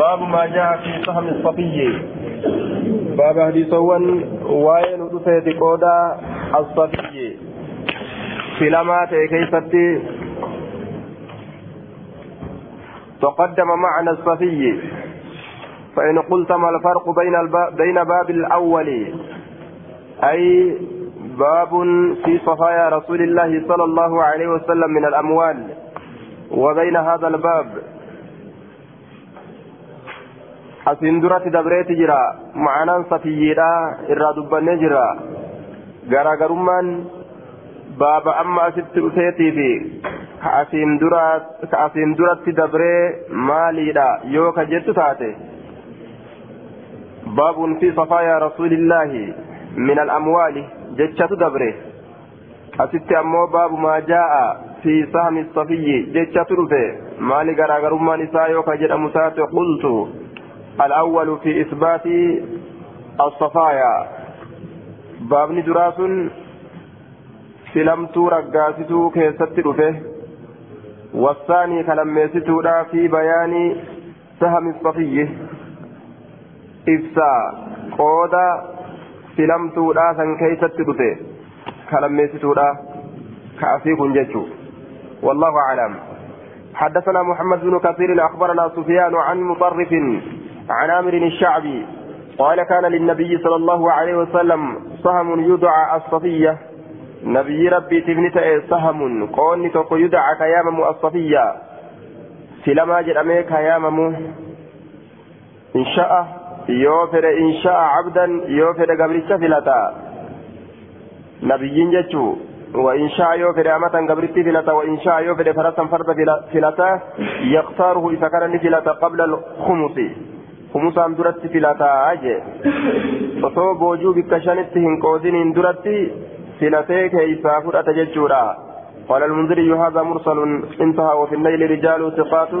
باب ما جاء في سهم الصفي. باب حديثوان وين ودفت قودا الصفي. في لما كيفتي تقدم معنى الصفي. فإن قلت ما الفرق بين الباب بين باب الأول. أي باب في صفايا رسول الله صلى الله عليه وسلم من الأموال. وبين هذا الباب. Asiin duratti dabreeti jira ma'anaan safiyyiidha irraa dubbannee jira garaagarummaan baaba amma asitti dhufeetii fi ka asiin duratti dabree maaliidha yoo ka jettu taate baabun fi safaayaa rasuulillaahi min al'amwaali jechatu dabre asitti ammoo baabu maa jaa'a fi sahmi safiyyi jechatu dhufe maali garaagarummaan isaa yoo ka jedhamu taate qultu الأول في إثبات الصفايا. بابني دراس فلمتو رقاستو كيست رفه والثاني كلميستو في بيان سهم الصفي. إفسا. قودا فلمتو راسا كيست رفه كلميستو كأفيكم جتشو والله أعلم. حدثنا محمد بن كثير أخبرنا سفيان عن مطرف عن عامر الشعبي قال كان للنبي صلى الله عليه وسلم سهم يدعى الصفية. نبي ربي تبنت سهم قوني توكو يدعى كيامم الصفية. سلما جرمي كيامم. إن شاء يوفر إن شاء عبدا يوفر قبل فلتا. نبي جتشو. وإن شاء يوفر أمة قبل فلتا. وإن شاء يوفر فرسا فرد فلتا. يختاره إذا كان فلتا قبل الخمس. Kumusaan duratti filataa jee. Osoo boojuu bikka shanitti hin qoodiniin duratti filatee keeysaa fudhata jechuudha. قال المنذري هذا مرسل انتهى وفي الليل رجال ثقات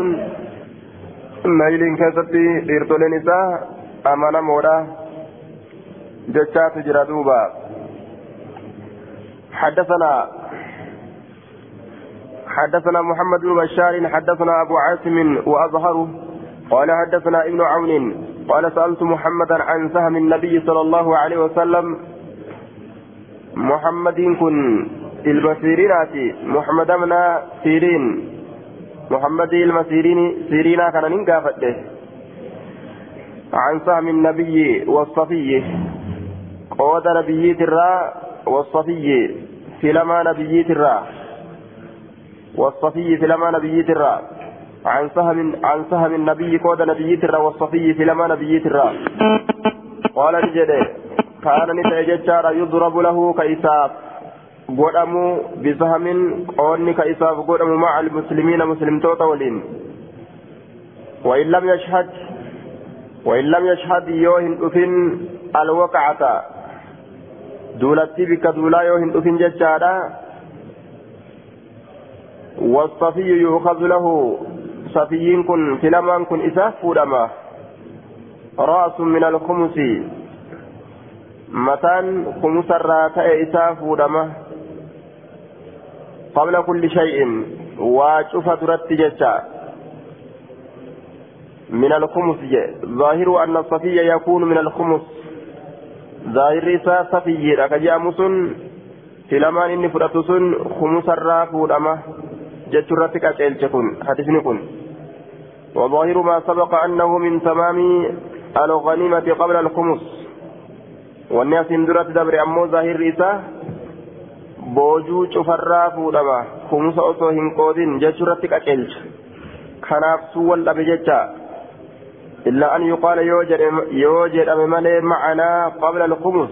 الليل كيستي إرتولين إساء أمانا مودا جتشات جرادوبا حدثنا حدثنا محمد بن بشار حدثنا أبو عاصم وأظهره قال حدثنا ابن عون قال سألت محمدا عن سهم النبي صلى الله عليه وسلم محمد كن المسيرينات محمد بن سيرين محمد المسيرين سيرين كان ننقافته عن سهم النبي والصفي قود نبي الراء والصفي فلما نبي الراء والصفي فلما نبي الراء عن سهم عن سهم النبي قود نبي ترى والصفي في لما نبي ترى. قال نجد كان نتججار يضرب له كإساف قدموا بسهم قون كإساف قدموا مع المسلمين مسلم توتا ولين. وإن لم يشهد وإن لم يشهد يوهن أفن الوقعة. دولتي بك دولا يوهن أفن ججارا. والصفي يؤخذ له. صفيين كن فلمان كن إساف فودما. رأس من الخمس. متان خمس الراتع إساف فودما. قبل كل شيء واشوف درت جتا من الخمس. ظاهر أن الصفي يكون من الخمس. ظاهر إساف صفي ركجا مسن فلمان إني فرأتسن خمس الراتع فودما. جترت كاكيلش كن حدثني كن وظاهر ما سبق أنه من تمام الغنيمة قبل الخمس. والناس اندرت دبر أمو ظاهر إسا بوجو شفراف لما خمس أصوهن قودين جشرتك أكلش خناف سوال لبججة إلا أن يقال يوجد يوجد أمملي معنا قبل الخمس.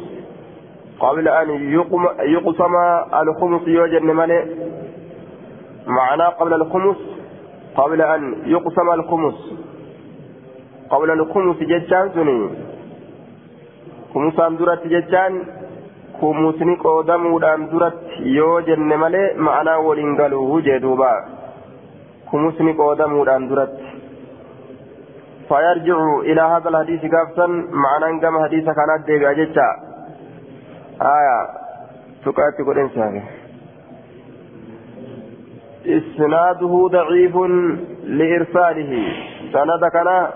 قبل أن يقم يقسم الخمس يوجد أمملي معنا قبل الخمس. قبل أن يقسم الخمس. قبل الخمس جتان سني خمسان درت جتان خمسني قودمودان درت يو جن ملي معناه ولنقلوه جدوبا. خمسني قودمودان درت. فيرجع إلى هذا الحديث قافتا معناه كما حديث كانت ديبا جتا. آية تقاتل قرن ساقه إسناده ضعيف لإرساله. سند كان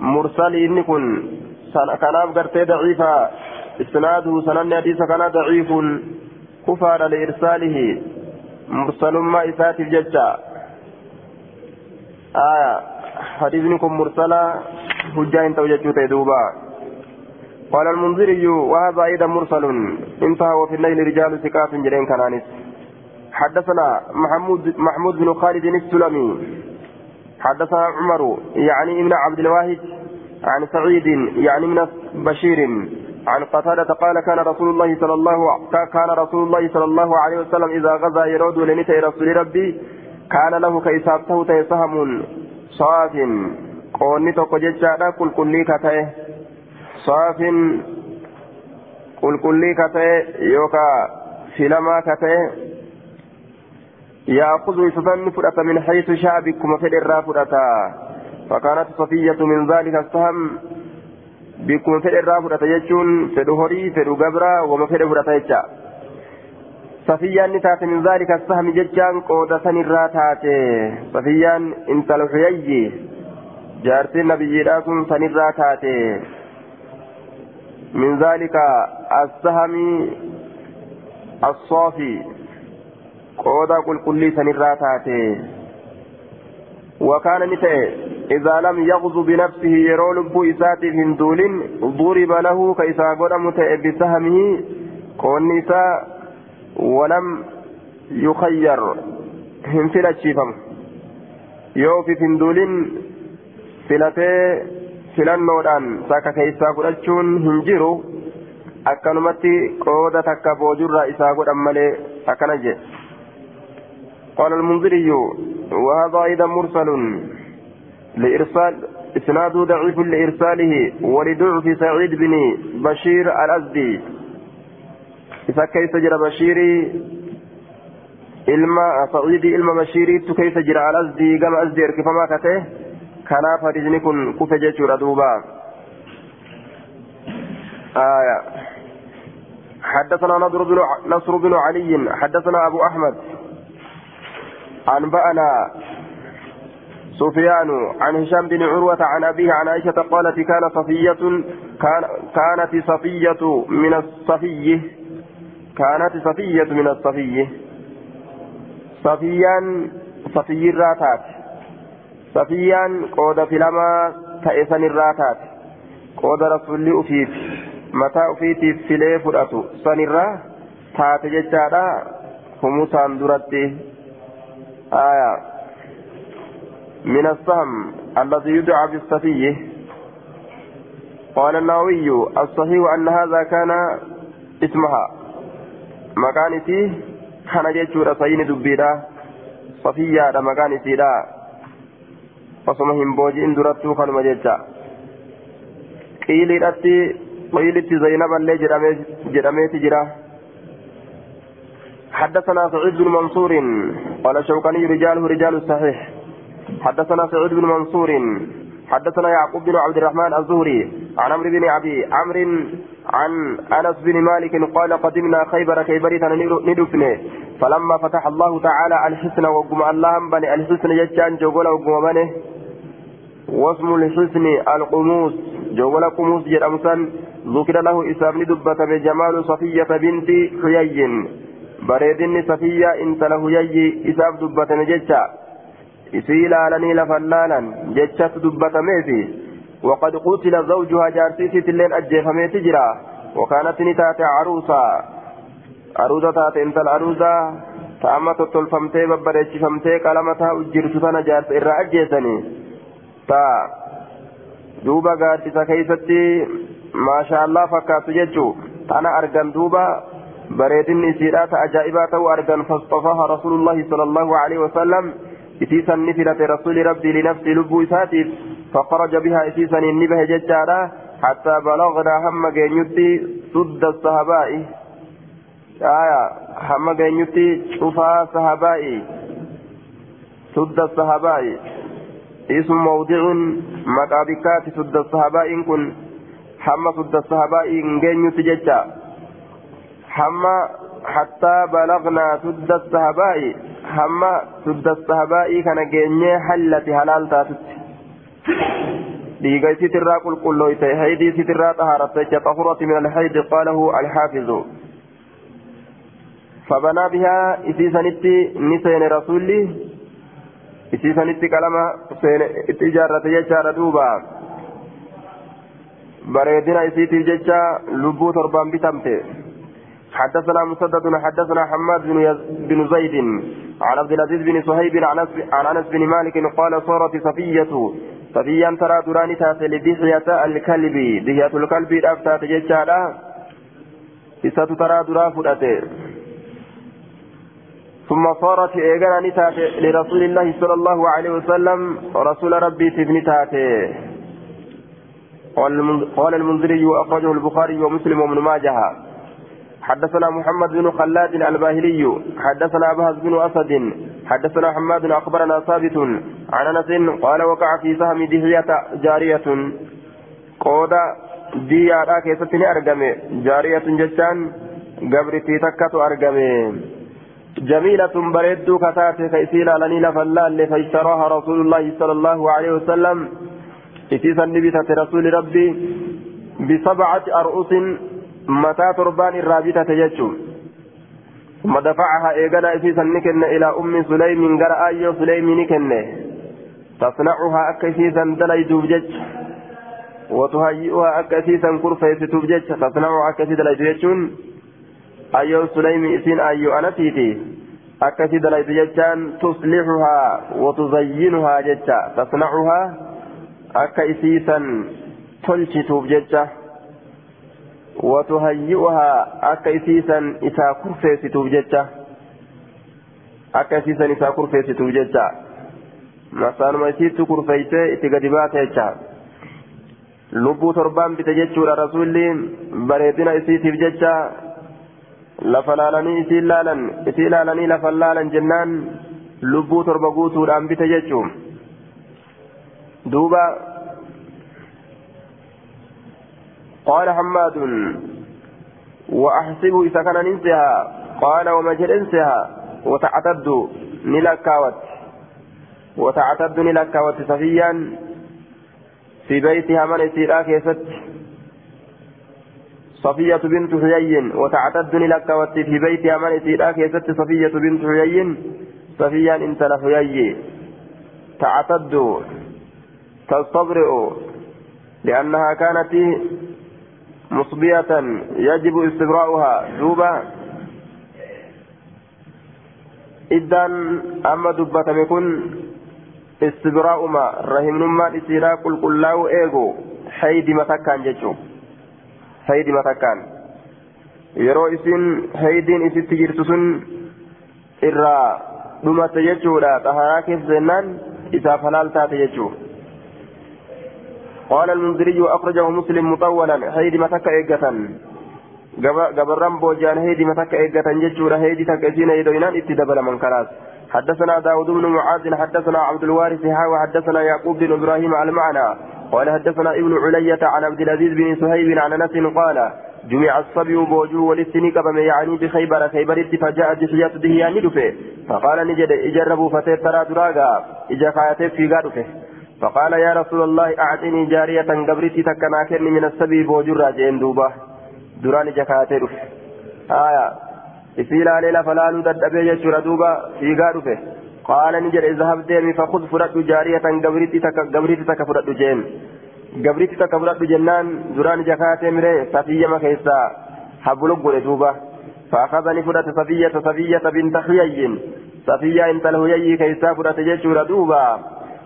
مرسل إني كن. كناف قرتي ضعيفا. إسناده سنن حديث كان ضعيف. كفار لإرساله. مرسل ما إسات الججة. آية. حديثكم مرسلة حجة توجد تدوبا. قال المنذري وهذا أيضا مرسل. انتهى وفي الليل رجال ثقات جرين كنانس. حدثنا محمود محمود بن خالد السلمي. حدثنا عمر يعني ابن عبد الواحد عن سعيد يعني من بشير عن قتادة قال كان رسول الله صلى الله كان رسول الله صلى الله عليه وسلم إذا غزا يرود لنتي رسول ربي كان له كيسابته تيسهم صاف. قوني توكو جيتشادا كل كلي كتاي صاف كل كلي كتاي يوكا فيلما كتاي يأخذ يسفن فرأة من حيث شاء بكم فدر فرأة فكانت صفية من ذلك السهم. بكم فدر فرأة يجون. فدو هري فدو قبرة وما فدر فرأة يجا. صفية نتات من ذلك السهم ججان قودة سنراتات صفية انت الحيي. جارتي النبي راكم سنراتات من ذلك السهم الصافي. قودا قل كل سنرا تاتي وكان نتئ إذا لم يغزو بنفسه يرو لبو إسات هندول ضرب له كيسا قدم بسهمه قول نساء ولم يخير هم فلا تشيفم yoo fi finduulin filatee filannoodhaan takka keessaa godhachuun hin jiru akkanumatti qooda takka boojurraa isaa godhan malee akkana jedhe قال المنذري وهذا أيضا مرسل لإرسال إسناده ضعيف لإرساله ولضعف سعيد بن بشير الأزدي. إذا كيف جرى بشيري sa'iidii ilma bashiiriittu keessa jira al-asdii gama asdii erkifamaa kate kanaaf hadiisni kun kufe jechuudha duuba آية. حدثنا نصر بن علي حدثنا أبو أحمد. أنبأنا سفيان عن هشام بن عروة عن أبيه عن عائشة قالت كان صفية كان كانت صفية من الصفي كانت صفية من الصفي صفيان صفي الراتات صفيان قود في لما تأسن الراتات قود رسول أفيت متى أفيت في ليه فرأتو سن تات ججادا هم ساندرتي آية من السهم الذي يدعى بالصفي قال النووي الصحيح أن هذا كان اسمها مكانتي kana jechuudha sayini dubbiidha safiyyaadha maqaan isiidha osoma hin booji'in durattuu kanuma jecha qiiliidhatti qiilitti zaynaballee jedhameeti jira حدثنا سعيد بن منصور قال شوكاني رجاله رجال الصحيح حدثنا سعيد بن منصور حدثنا يعقوب بن عبد الرحمن الزهري عن عمرو بن أبي عمرو عن أنس بن مالك قال قدمنا خيبر كيبريتا ندفن فلما فتح الله تعالى الحسن وقم اللهم بني الحسن يجان جوغولا وقم بني. واسم الحسن القموس. جوغولا قموس جرمسا ذكر له اسام دبة بجمال صفية بنت حيي. Bareedinni safiyyaa intala huyayyi isaaf dubbatame jecha. Isii ilaalanii lafan laalan jechatu dubbatameefi. وقد قتل زوجها جارتيسي اللين أجيفمي تجرا وكانت نتات عروسا عروسة تات انت العروسة تأما تطلفمتي ببريشفمتي كلمتها أجرت تنا جارت إرى أجيسني تا دوبا قادسة كيستي ما شاء الله فكات ججو تانا أرقن دوبا bareedinni ta ajaa'ibaa ta'uu argan fastafaha rasuulullahi sala allahu alaihi wasalam isiisan ni filate rasuli rabbii linafsii lubbuu isaatiif فخرج بها إسيسا النبه ججارا حتى بلغنا هم جينيتي سد الصهباء آية هم جينيتي شفا صهباء سد الصهباء اسم موضع مقابكات سد الصهباء كن هم سد الصهباء جينيتي ججا هم حتى بلغنا سد الصهباء هم سد الصهباء كان جيني حلت هلال تاتت. dhiiga isitirraa qulqullooyte haydii isitirraa xahaaratte jecha xahurati min alhaydi qaalahu alxaafizu فبنى بها إسيسانتي نسين رسولي إسيسانتي كلمة سين إتجارة يجار دوبا. بريدنا إسيتي ججا لبو تربان بتمته حدثنا مسدد حدثنا حماد بن. بن زيد عن عبد العزيز بن صهيب عن انس بن مالك قال صارت صفية صفيا ترى دراني تاتي لدحية الكلب. دحية الكلب الأفتات ججالا إسات ترى درا فدته ثم صارت إيغانا نتاتي لرسول الله صلى الله عليه وسلم رسول ربي تبني تاتي. قال المنذري وأخرجه البخاري ومسلم وابن ماجه. حدثنا محمد بن خلاد الباهلي حدثنا أبهز بن أسد حدثنا حماد أخبرنا ثابت عن أنس قال وقع في سهم دهية جارية. قود ديا كيستني أرقم جارية جتان قبرتي تكت أرقم جميلة بريد كتات كيسيلا لني لفلال فاشتراها رسول الله صلى الله عليه وسلم. إتيسا نبتة رسول ربي بسبعة أرؤوس متى تربان الرابطة تججم ثم دفعها إيقنا إسيسا نكن إلى أم سليم قرأ أيو سليم نكن تصنعها أكسيسا دلي دوبجج وتهيئها أكسيسا كرفيس توبجج تصنعها أكسي دلي دوبجج أيو سليم إسين أيو أنسيتي أكسي دلي دوبججان تصلحها وتزينها ججا تصنعها أكسيسا تلشي توبججه وتهيئها أكيسيسا إسا كرفيستوف جتة أكيسيسا إسا كرفيستوف جتة مسان ما يسيت كرفيسة إتقدبات جتة lubbuu torbaan bite jechuudha rasuulli bareedina isiitiif jecha lafa laalanii isii laalan isii laalanii lafa laalan jennaan lubbuu torba guutuudhaan bite jechuun duuba قال حماد وأحسب إذا كان ننسها. قال ومجد انسها وتعتد نلكاوت. وتعتد نلكاوت صفيا. في بيتها من استيراء كيست. صفية بنت حيي وتعتد نلكاوت في بيتها من استيراء كيست. صفية بنت حيي صفيا انت لحيي. تعتد. تستبرئ. لأنها كانت مصبية يجب استبراؤها دوبا إذن أما دبة يكون استبراء ما رحم نما إسيرا قل قل لاو إيغو حيدي متكان جيشو حيدي متكان yeroo isin haydiin isitti jirtu sun irraa dhumatte jechuudha xaharaa keessa jennaan isaaf halaal taate jechuudha قال المنذري أخرجه مسلم مطولا هيدي متك إيقة قبران بوجان هيدي متك إيقة ججورة هيدي تكسين يدوينان اتدبل من كراس. حدثنا داود بن معاذ حدثنا عبد الوارث ها وحدثنا يعقوب بن إبراهيم على المعنى. قال حدثنا ابن علية عن عبد العزيز بن سهيب عن أنس قال جمع الصبي بوجو والاستنيك بما يعني بخيبر خيبر فجاء دحية دهيان دفه. فقال نجد إجربوا فتيت ترى دراغا. إجا خايتك في غادفه فقال يا رسول الله أعطني جارية قبرتي تكنا كرني من السبي بوجر راجين دوبا. دراني جكاتي رف آية. إسيل علي لفلالو ددبي يجر دوبا. في غارفه قال نجر اذهب ديمي فخذ فرد جارية قبرتي تك قبرتي تك فرد جين. قبرتي تك فرد جنان. دراني جكاتي مري. صفية مكيسا حبلق دوبا. فأخذني فرد صفية صفية بنت حيي. صفية انت الهيي كيسا فرد جيشور دوبا.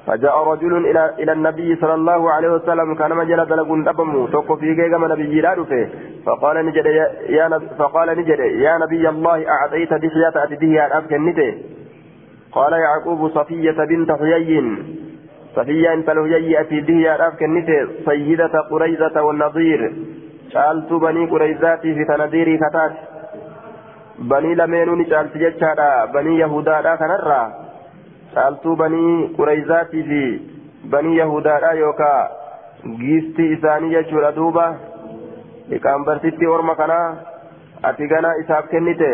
فجاء رجل إلى إلى النبي صلى الله عليه وسلم كان مجل دلق دبمو توقف في جيجا من نبي جلاله فقال نجد يا, فقال نجد يا نبي الله أعطيت دحية أتديه أن أبكنته قال يعقوب صفية بنت حيي. صفية انت الهيي أتديه أن أبكنته سيدة قريزة والنظير. سألت بني قريزاتي في تنذيري كتات بني لمنوني سألت جتشارا بني يهودا كنرا banii qureyzaatii fi banii yahudaadha yookaa giistii isaanii jechuudha duuba liqaanbartitti orma kanaa ati gana isaaf kennite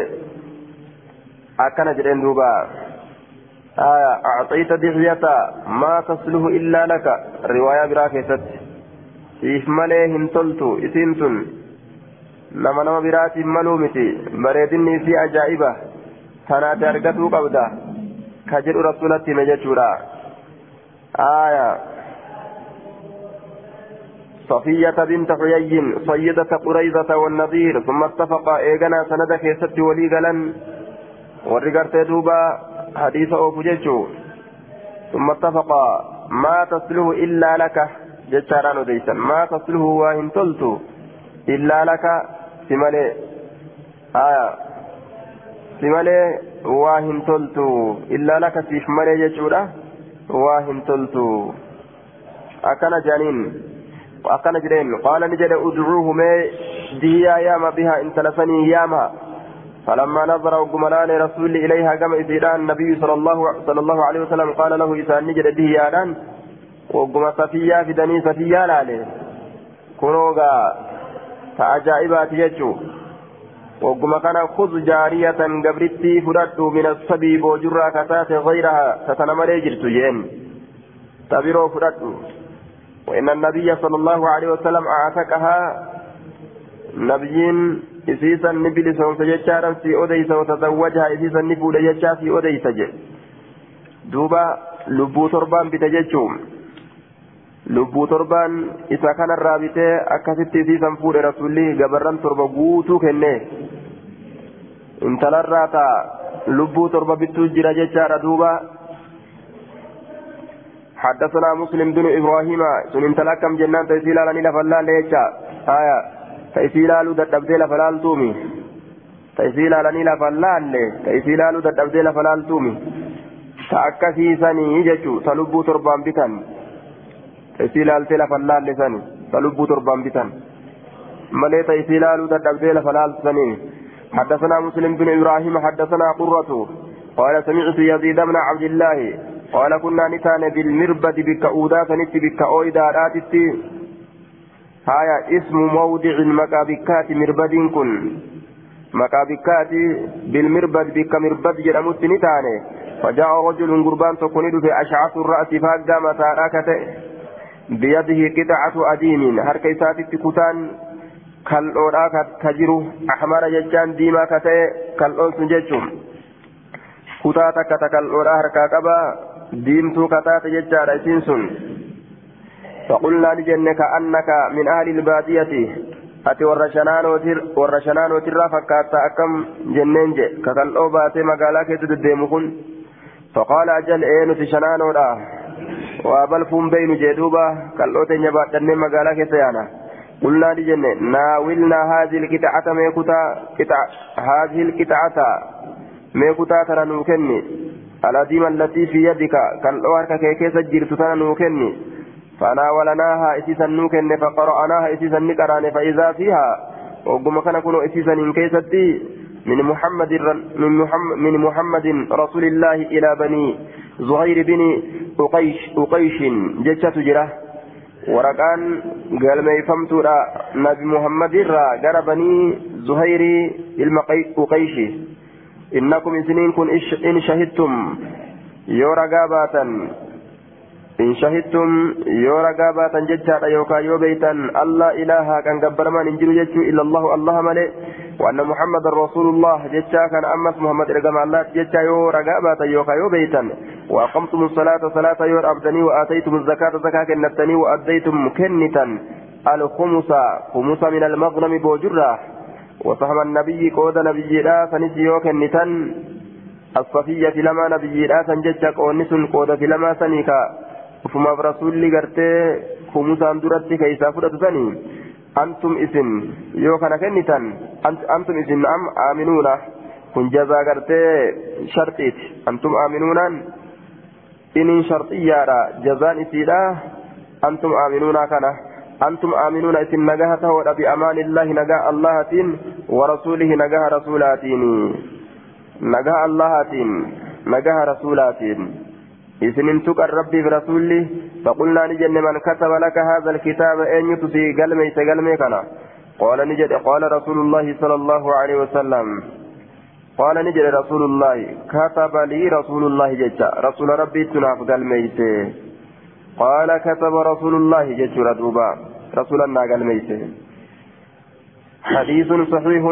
akkana jedheen duuba آية أعطيت دحية ما تصله إلا لك رواية براكزت siif malee hin toltu isiin tun nama nama biraatiin maluu miti bareedinni fi ajaa'iba jedhu rasulatti hime jechuudha. Aya. صفية بنت حيي صيدة قريظة والنظير ثم اتفقا ايغنا سند كيست ولي غلن ورغرت دوبا حديث اوفو جيتشو ثم اتفقا ما تصله الا لك جتشاران وديسا ما تصله واهن تلتو الا لك سمالي آية سمالي واهن تلتو الا لك سيف مالي جتشورا واهن تلتو أكن جانين وأكن جرين قال نجد ادعوه مي ديا ياما بها إن تلفني ياما فلما نظر وقمنان رسول إليها كما إذيران النبي صلى الله, صلى الله عليه وسلم قال له إذا نجد ديا وقم صفيا في دني صفيا لالي كنوغا تأجائبات يجو وقم كان خذ جارية قبرتي فرد من الصبي بوجرا كتات غيرها تتنمري جرت ين تبرو فرد وإن النبي صلى الله عليه وسلم أعتقها نبيين إسيسا نبل سون سجتشارا في أديس وتزوجها إسيسا نبول يجا في أديس دوبا لبو تربان بتججوم. Lubbuu torbaan isa kanarraa bitee akkasitti isiisan fuudhe rasulli gabarran torba guutuu kenne intalarraa taa lubbuu torba bittuu jira jechaadha duuba. حدثنا مسلم بن إبراهيم سن تلكم جنان تيسيل على نيل فلال ليتشا آية تيسيل على دبدل فلال تومي تيسيل على نيل فلال تيسيل على دبدل فلال تومي تأكسي سني يجتو تلبو تربان بتن isii laaltee lafa laalle sani ta lubbuu torbaan bitan. Malee ta isii laaluu dadhabdee حدثنا مسلم بن إبراهيم حدثنا قرة قال سمعت يزيد بن عبد الله قال كنا نتان بالمربد بك أودا سنت بك أويدا راتت هايا اسم موضع المكابكات مربد كن مكابكات بالمربد بك مربد جرمت نتان فجاء رجل قربان تكون في أشعث الرأس فاقا متاراكته بيده قطعة أديم هركي ساتت كتان كالأورا كجرو أحمر ججان ديما كتئ كالأون سنججم كتا تكتا كالأورا هركا قبا ديمتو كتا تججار سنسن فقلنا لجنة كأنك من أهل البادية أتي ورشنان وتر فكاتا أكم جنين جي. كالأو باتي مقالا كتو ديمكن فقال أجل إيه نتشنان ولا وابلفون بين جدوبا كالأوتين يبادن مقالا كسيانا قلنا لجنة ناولنا هذه القطعة ميكوتا قطع هذه القطعة ميكوتا ترى نوكني الأديم التي في يدك كالأوهر كيكيس جرت ترى نوكني فناولناها إسيسا نوكني فقرأناها إسيسا نكراني فإذا فيها وقم كان كنو إسيسا إنكيستي من محمد من محمد, من محمد رسول الله إلى بني زهير بن أقيش أقيش جتة جرة. ورقان قال ما يفهمتوا نبي محمد را قال بني زهير المقيش إنكم سنين كن إن شهدتم. يورا قاباتا إن شهدتم يورا قاباتا جتة يوكا يوبيتا الله إله كان قبر ما ننجل إلا الله الله ملئ وأن محمد رسول الله جتا كان أمس محمد رقم الله جتا يو رقابة يوكا يو بيتا وأقمتم الصلاة صلاة يور أبدني وآتيتم الزكاة زكاة كنتني وأديتم كنتا. الخمس خمس من المغنم بوجرة. وصحب النبي قود نبي لا فنسيو كنتا. الصفية لما نبي لا سنجتا قونس في لما سنيكا. فما برسول لغرتي خمسا درتي كيسا فرد سني أنتم إسن يو كان كنتن أنتم إسن أم آمنون كن جزا قرتي شرطيت أنتم آمنون إن شرطية جزان إسيدا أنتم آمنون كان أنتم آمنون إسن نجاها تهود بأمان الله نجاة الله تين ورسوله نجاة رسولاتين نجاة الله تين نجاة رسولاتين إذن تقر ربي برسوله فقلنا نجن من كتب لك هذا الكتاب أن يتسي قلمي سقلمي كنا. قال نجد قال رسول الله صلى الله عليه وسلم. قال نجري رسول الله كتب لي رسول الله جتا رسول ربي تناف قال ميته قال كتب رسول الله جتا دوبا رسول الله حديث صحيح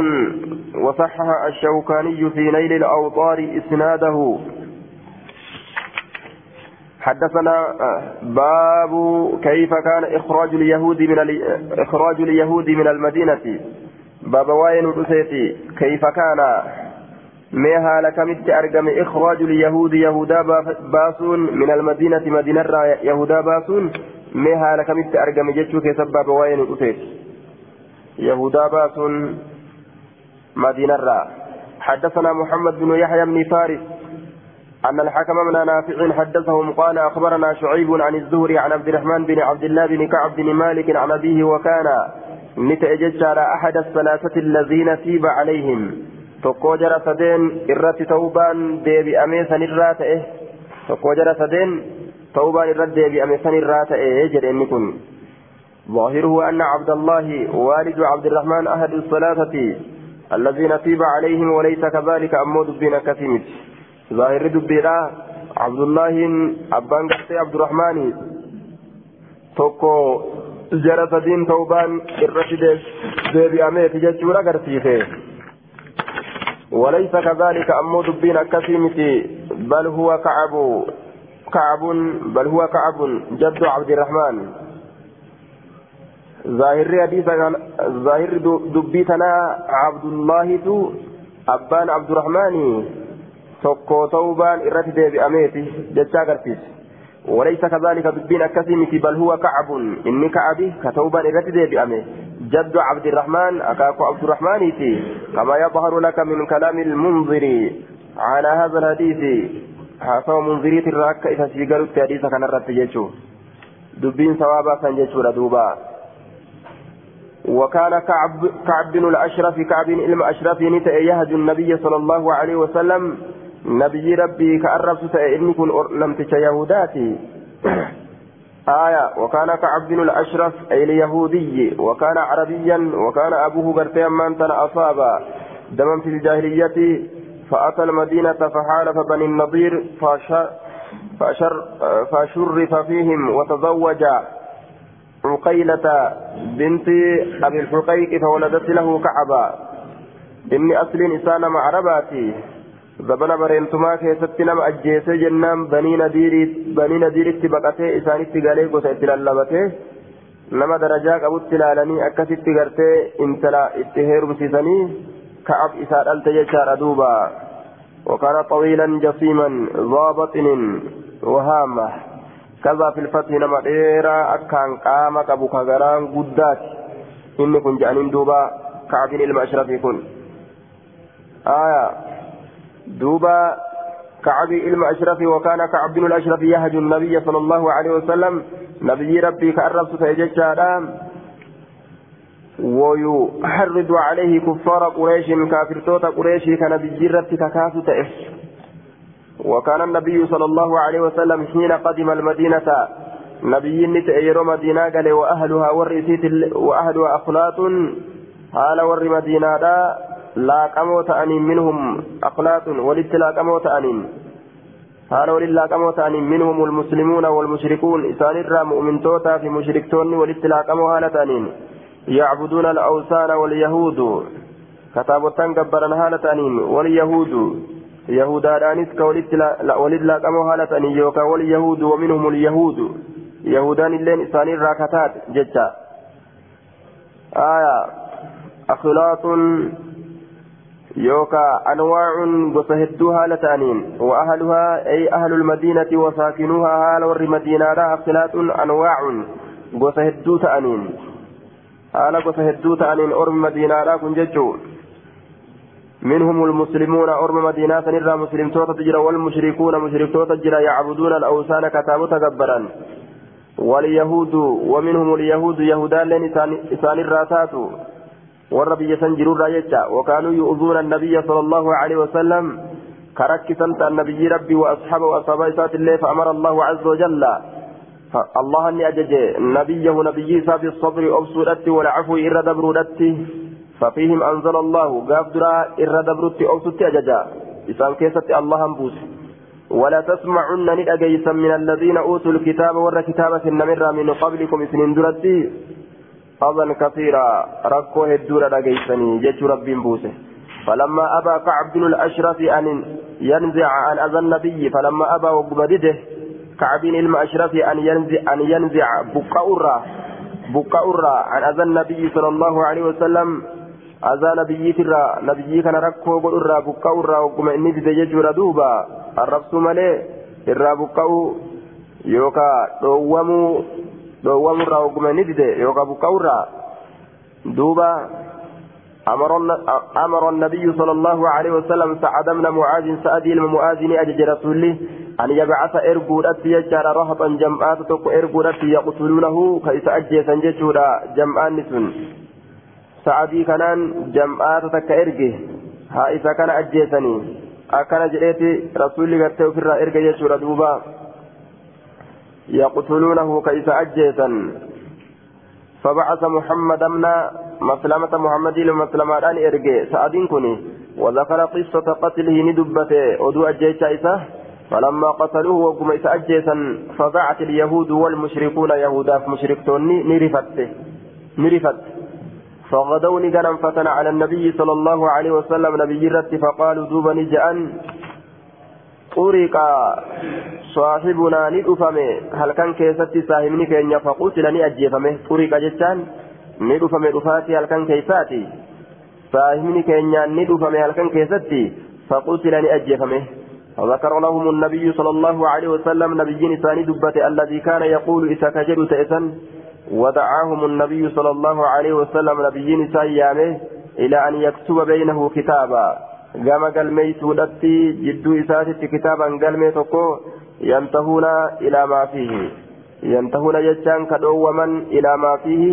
وصحح الشوكاني في نيل الأوطار إسناده. حدثنا باب كيف كان إخراج اليهود من إخراج اليهود من المدينة. باب وين كيف كان؟ ما هالك مت أرقم إخراج اليهود يهودا باسون من المدينة مدينة يهودا باسون. ما هالك مت أرقم جتشو كسبب وين أتيت يهودا باسون مدينة حدثنا محمد بن يحيى بن فارس أن الحكم من نافع حدثهم قال أخبرنا شعيب عن الزهري عن عبد الرحمن بن عبد الله بن كعب بن مالك عن أبيه وكان نتأجج على أحد الثلاثة الذين تيب عليهم. tokkoo jara sadeen irratti ta'uubaan deebi'amee sanirraa ta'e tokkoo jara sadeen ta'uubaan irratti deebi'ame sanirraa ta'e jedhe inni ظاهره أن عبد الله والد عبد الرحمن أحد الثلاثة الذين تيب عليهم وليس كذلك أمود بين كثيمت ظاهر دبيرا عبد الله أبان عبد الرحمن توكو جرى سدين توبان الرشد ديبي أميت جتشورا قرسيخي. وليس كذلك أمو دبين أكسيمتي بل هو كعب كعب بل هو كعب جد عبد الرحمن ظاهر حديث ظاهر دبيتنا عبد الله أبان عبد الرحمن tokko ta'uubaan irratti deebi'ameeti jechaa agarsiisa. وليس كذلك بالدين الكثيم بل هو كعب إني كعبي كتوبا إرتي بأمه جد عبد الرحمن أكاكو عبد الرحمن كما يظهر لك من كلام المنذر على هذا الحديث حاسو منذري الراك إذا سيقروا الحديث كان الرد جيشو دبين ثوابا كان جيشو ردوبا وكان كعب كعب بن الأشرف كعب علم أشرف يهج النبي صلى الله عليه وسلم نبي ربي كأرب إني كن نمتش يهوداتي. آية وكان كعب بن الأشرف أي اليهودي وكان عربيا وكان أبوه قرتيا من أصاب دما في الجاهلية فأتى المدينة فحالف بني النضير فشر فشر فشرف فيهم وتزوج عقيلة بنت أبي الحقيق فولدت له كعبا. إني أصل إنسان مع رباتي. Zabana bareentumaa keessatti nama ajjeesee jennaan banii nadiiritti baqatee isaanitti galee gosa itti lallabatee nama darajaa qabutti ilaalanii akkasitti gartee intala itti heerumsiisanii ka'ab isaa dhalte jechaadha duuba وكان طويلا جسيما ذا بطن وهامة كذا في الفتح نما ديرا أكان قام أبو كغران قدات إني كن جانين دوبا كعب المشرف يكون آية دوبا كعب علم وكان كعب بن الأشرف يهج النبي صلى الله عليه وسلم. نبي ربي كأرب ستيجج ويحرض عليه كفار قريش كافر توتا قريش كنبي ربي ككاس تئف وكان النبي صلى الله عليه وسلم حين قدم المدينة نبي نتأير مدينة قال وأهلها ورثيت وأهلها أخلاط. حال ور مدينة laaqamoo ta'aniin minhum aqlaatun walitti laaqamoo ta'aniin haala waliin laaqamoo ta'aniin minhum almuslimuuna walmushrikuun isaanirraa mu'mintootaa fi mushriktoonni walitti laaqamoo haala ta'aniin yacbuduuna alawsaana walyahuudu kataabottan gabbaran haala ta'aniin walyahuudu yahudaadhaanis ka walitti laaqamoo haala ta'aniin yookaan walyahuudu waminhum alyahuudu yahudaan illeen isaanirraa kataat jecha aya akhlaaqun يوكا أنواع وسهدوا هالتانين وأهلها أي أهل المدينة وساكنوها هال ور مدينة اختلاط أنواع وسهدوا تأنين. هال وسهدوا تأنين أرم مدينة كن منهم المسلمون أرم مدينة نرى مسلم توتا تجرى والمشركون مشرك توتا تجرى يعبدون الأوثان كتابو تكبرا واليهود ومنهم اليهود يهودان لن إسان الراسات warra biyya san jirurraa jecha wakaanuu yu'uzuuna annabiyya sala allahu alaihi wasallam كركسا النبي ربي وأصحابه وأصحاب إسات الله فأمر الله عز وجل الله أني أجج نبيه نبي بالصبر أبسودت والعفو إر دبرودت ففيهم أنزل الله قاف درا إر دبرت أو ست أججا إسان كيست الله بوس ولا تسمعن ندأجيسا من الذين أوتوا الكتاب ور كتابة النمر من قبلكم سنين درتي أظن كثيرا. ركو هدورا دأجيسني جيش رب بوسه فلما أبى كعب بن الأشرف أن ينزع عن أذى النبي فلما أبى وقبدده كعب علم أشرف أن ينزع أن ينزع بكاورا بكاورا عن أذى النبي صلى الله عليه وسلم. أذى نبي ترى. نبي كان ركو قرا بكاورا وقم إني تججر دوبا الرفس ملي إرى بكاو يوكا. دوامو. دوامو را وقم إني يوكا بكاورا دوبا أمر النبي صلى الله عليه وسلم سعد بن معاذ سعد المؤاذن أجج رسوله أن يبعث إرقودات يجار رهطا جمعات تقو إرقودات يقتلونه كيس أجيسا جيشورا جمعان نسون سعدي كانان جمعات تك إرقه ها إذا كان أجيسني أكان جئتي رسولي قد توفر إرقه دوبا يقتلونه كيس أجيسا فبعث محمد بن مسلمة محمد لمسلمة أن إرجع. سعدين كني وذكر قصة قتله ندبته. ودو أجيش إساه فلما قتلوه وقم إسأجيسا فبعث اليهود والمشركون يهودا مشركتون نرفت. نرفت. فغدوا نجنا فتن على النبي صلى الله عليه وسلم. نبي رت فقالوا دوبا نجأن. طرق صاحبنا ندفمه. هل كان كيستي صاحبني كين فقتل نأجيفمه طرق جتان ندفمه دفاتي. هل كان كيساتي صاحبني كين ندفمه. هل كان كيستي؟ فقتل نأجيفمه وذكر لهم النبي صلى الله عليه وسلم نبي ثاني دبة الذي كان يقول إذا كجد تأسا ودعاهم النبي صلى الله عليه وسلم نبي سيامه إلى أن يكتب بينه كتابا. Gama galmeeysuudhatti jidduu isaatitti kitaaban galmee tokko yantahuuna ilaa maa fiihi yantahuuna jechaan ka dhoowwaman ilaa maa fiihi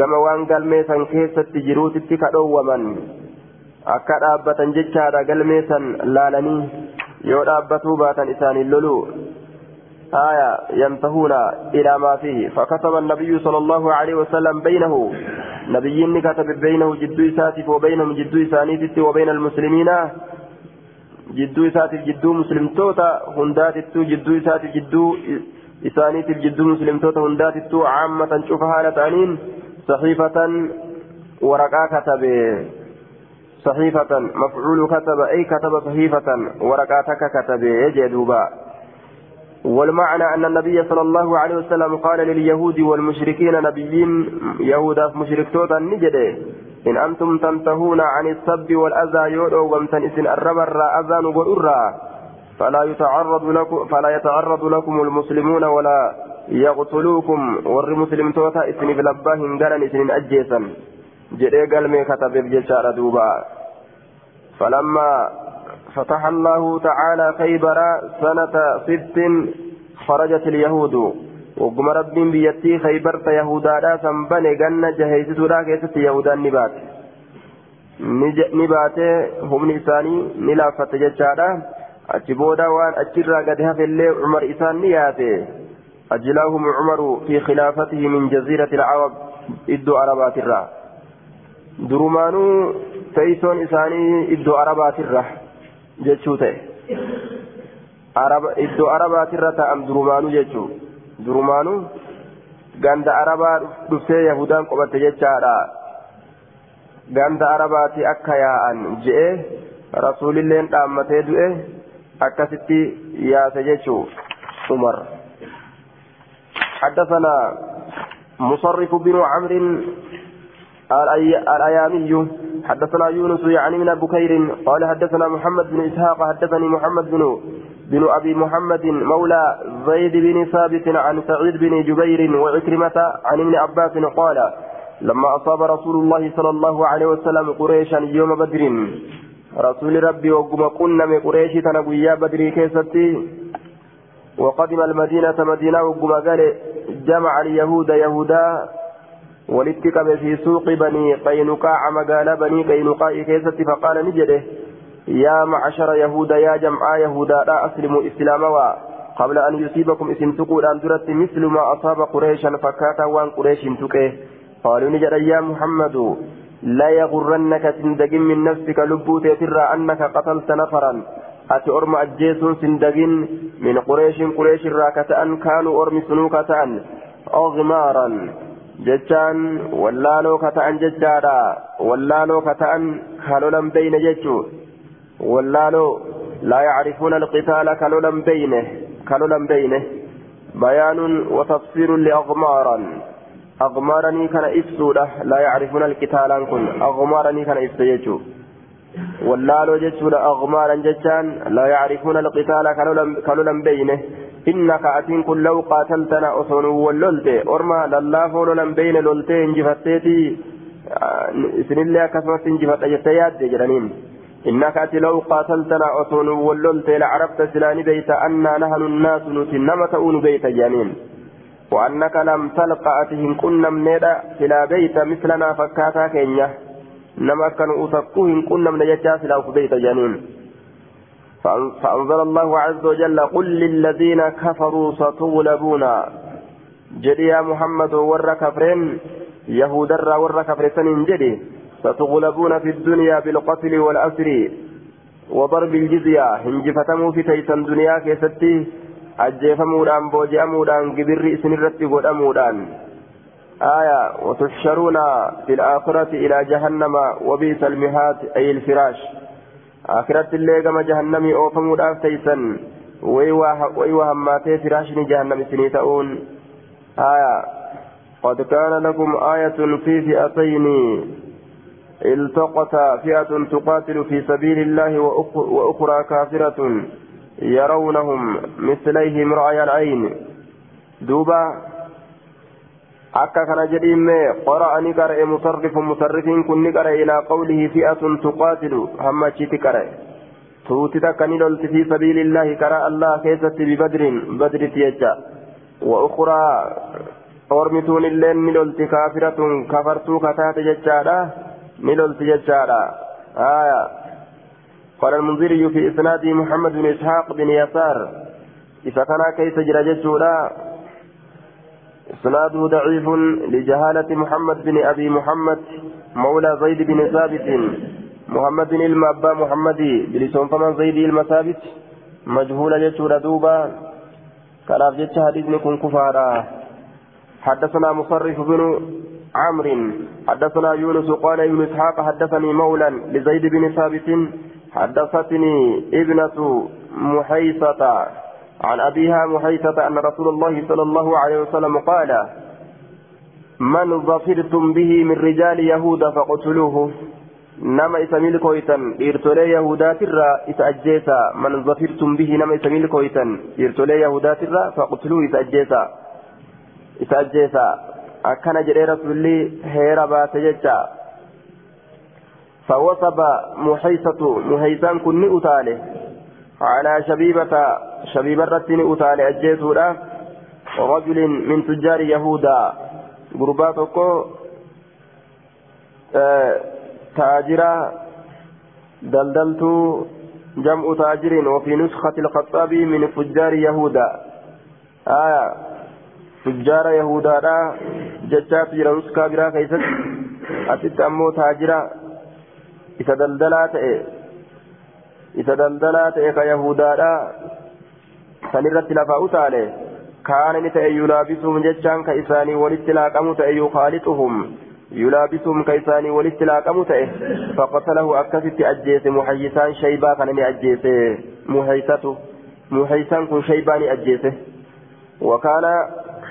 gama waan galmee san keessatti jiruutitti ka dhoowwaman akka dhaabbatan jechaadha galmee san laalanii yoo dhaabbatuu baatan isaaniin lolu آية ينتهون إلى ما فيه. فكتب النبي صلى الله عليه وسلم بينه. نبيين كتب بينه جدو ساتف وبينهم جدو سانيتت وبين المسلمين. جدو ساتف جدو مسلم توتا هندات جدو ساتف جدو إسانيتف جدو مسلم توتا هندات عامة شوف حالة عنين صحيفة ورقا كتب. صحيفة مفعول كتب أي كتب صحيفة ورقاتك كتب. يجدوبا والمعنى أن النبي صلى الله عليه وسلم قال لليهود والمشركين نبيين يهودا مشركتوتا نجده إن أنتم تنتهون عن السب والأذى يودو ومتن إسن الربر أذان والأرى فلا يتعرض لكم فلا يتعرض لكم المسلمون ولا يقتلوكم ور مسلم توتا إسن بلباهن قرن إسن أجيسا جده قال مي كتب بجشار دوبا. فلما فتح الله تعالى خيبر سنة ست خرجت اليهود. وقم رب بيتي خيبرت يهودا لا سنبني جنة جهيزت لا كيست يهودا نبات. نبات هم نساني نلافت ججادا. أجبودا وان أجرى قد اللي عمر إسان نياته أجلاهم عمر في خلافته من جزيرة العرب إدو عربات الرا. درمانو تيسون إساني إدو عربات الرا. jechuu ta'e iddoo arabaatirra ta'an durumaanuu jechuu durumaanuu ganda arabaa dhuftee yahudaan qobatte jechaadha ganda arabaati akka yaa'an je'e rasuulilleen dhaammatee du'e akkasitti yaase jechuu umar حدثنا مصرف بن عمرو الأيامي حدثنا يونس يعني من بكير قال حدثنا محمد بن إسحاق حدثني محمد بن بن أبي محمد مولى زيد بن ثابت عن سعيد بن جبير وعكرمة عن ابن عباس قال لما أصاب رسول الله صلى الله عليه وسلم قريشا يوم بدر رسول ربي وقم قلنا من قريش تنقيا بدر كيستي. وقدم المدينة مدينة وقم قال جمع اليهود يهودا ولتك في سوق بني قينقاع مقال بني قينقاع كيست فقال نجده يا معشر يهود يا جمع يهودا لا أسلموا إسلاما قبل أن يصيبكم اسم تقول أن درت مثل ما أصاب قريشا فكاتا وان قريش تكيه قالوا نجد يا محمد لا يغرنك سندقين من نفسك لبوت ترى أنك قتلت نفرا أتي أرم أجيس سندقين من قريش قريش راكة كانوا أرم سنوكة أغمارا جتان ولالو كتان ججارا ولالو كتان كالولا بين ججو ولالو لا يعرفون القتال كالولا بينه كالولا بينه بيان وتفسير لأغمارا أغمارني كان إفسودة لا يعرفون القتال كن أغمارني كان إفسيجو ولالو جتشود أغمارا جتشان لا يعرفون القتال كالولا بينه إنك أتين كن لو قاتلتنا أصون وللت أرما لله لولا بين لولتي انجفتيتي سن الله كسمت انجفت أجتيات جرانين. إنك أتي لو قاتلتنا أصون وللت لعرفت سلاني بيت أنا نهن الناس نتنم تؤون بيت جانين. وأنك لم تلقى أتهم كنا منيدا سلا بيت مثلنا فكاتا كينيا. نما كانوا أتقوهم كنا من يجا سلا بيت جانين. فأنزل الله عز وجل قل للذين كفروا ستغلبون. جدي يا محمد ور كفرين يهود الرا ور كفرين جدي. ستغلبون في الدنيا بالقتل والأسر وضرب الجزية. هنجفتموا في تيسن دنيا كيستي. أجيفمودان بوجئمودان قبر سنرتي قدمودان آية وتحشرون في الآخرة إلى جهنم وبئس المهاد. أي الفراش. آخرة اللي كما جهنمي أوفمودان تيسن ويوا هماتي فراشني جهنم سنيتؤون آية قد كان لكم آية في فئتين التقتا فئة تقاتل في سبيل الله وأخرى كافرة يرونهم مثليهم رأي العين دوبا أكا كان جديم قرأ نقرأ مصرف مصرف كن نقرأ إلى قوله فئة تقاتل هم تقرأ توتي كان لولت في سبيل الله قرأ الله كيست ببدر بدر تيجا وأخرى أورمتون اللين لولت كافرة كفرتو كتات ججالا نلولت ججالا آية قال المنذري في إسناد محمد بن إسحاق بن يسار إذا كان كيف جرى ججولا إسناده ضعيف لجهالة محمد بن أبي محمد مولى زيد بن ثابت محمد بن المأبا محمدي بلسون فمن زيد المثابت مجهول ججولا دوبا كلاف جج حديث نكون كفارا. حدثنا مصرف بن عمرو حدثنا يونس قال ابن اسحاق حدثني مولى لزيد بن ثابت حدثتني ابنة محيصة. عن أبيها محيصة أن رسول الله صلى الله عليه وسلم قال من ظفرتم به من رجال يهود فاقتلوه. نما إسميل كويتن إرتولي يهودات الرا إسأجيسا من ظفرتم به نما إسميل كويتن إرتولي يهودات الرا فاقتلوه إسأجيسا إسأجيسا akkana jedhee rasuulli heera baase jecha فوصب محيصة محيصان كن أتالي على شبيبة شبيبة رتن أتالي أجيتولا رجل من تجار يهودا. قرباتكو آه تاجرا. دلدلت جمع تاجر وفي نسخة الخطابي من فجار يهودا. آية فجار يهودا ججات جرى نسكا برا كيست. أتت أمو تاجرا. إذا دلدلات إذا دلدلات كيهودا سنرت لفا أتالي كان نتأي يلابسهم ججان كإساني والاستلاقم تأي يخالطهم يلابسهم كإساني والاستلاقم تأي فقتله أكست أجيس محيسان شيبا كان أجيس محيسته محيسان كن شيبان أجيسه وكان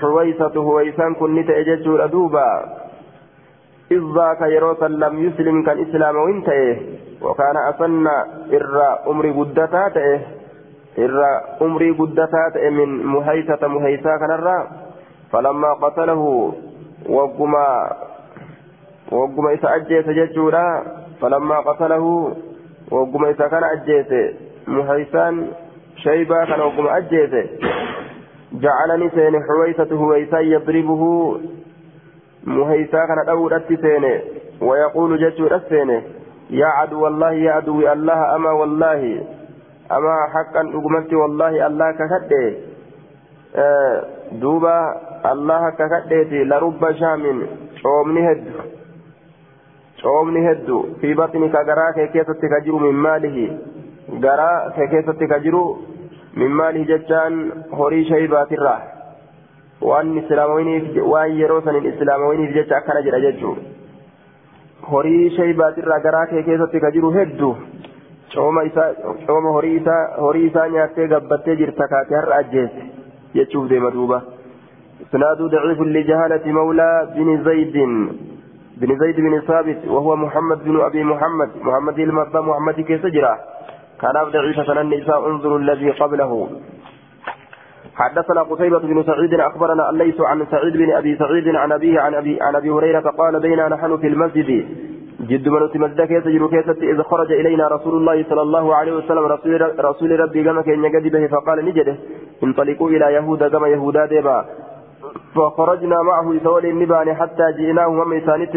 حويسة هويسان كن نتأجج دوبا إذ ذاك لم يسلم كان إسلام وانتهي وكان أسن إرى أمري قدتا إرى أمري قدتا من مهيسة مهيسا كان الرا فلما قتله وقما وقما إسا أجيس ججورا فلما قتله وقما إسا كان أجيس مهيسان شيبا كان وقما أجيس جعلني سين حويسة هويسا يضربه مهيسا كان أول سين ويقول ججور السين يا عدو الله يا عدو الله أما والله أما حقا أقمت والله الله ككده آه دوبا الله ككده لرب شام شومني هد batnika garaa kee keessatti ka jiru min maalihi garaa kee keessatti ka jiru min maalihi jechaan horii shaybaatirraa waan islaamawiniif waan yeroo sanin islaamawiniif jecha akkana jedha jechuu horii shaybaatirraa garaa kee keessatti ka jiru heddu cooma isaa cooma horii isaa horii isaa nyaattee gabbattee jirta kaate har'a ajjeesse jechuuf deema duuba isnaadu daciifu lijahalati mawlaa bini zaydin بن زيد بن ثابت وهو محمد بن أبي محمد محمد المبا محمد كيس جرا كان ضعيفة النساء انظروا الذي قبله حدثنا قتيبة بن سعيد أخبرنا الليث عن سعيد بن أبي سعيد عن أبيه عن أبي عن أبي هريرة قال بينا نحن في المسجد. جد من مسجد كيس جرو كيسة إذ خرج إلينا رسول الله صلى الله عليه وسلم. رسول, رسول ربي كما كان يجد به فقال نجده. انطلقوا إلى يهود كما يهودا ديبا. فخرجنا معه يسول النبان حتى جئناه هم إسانيت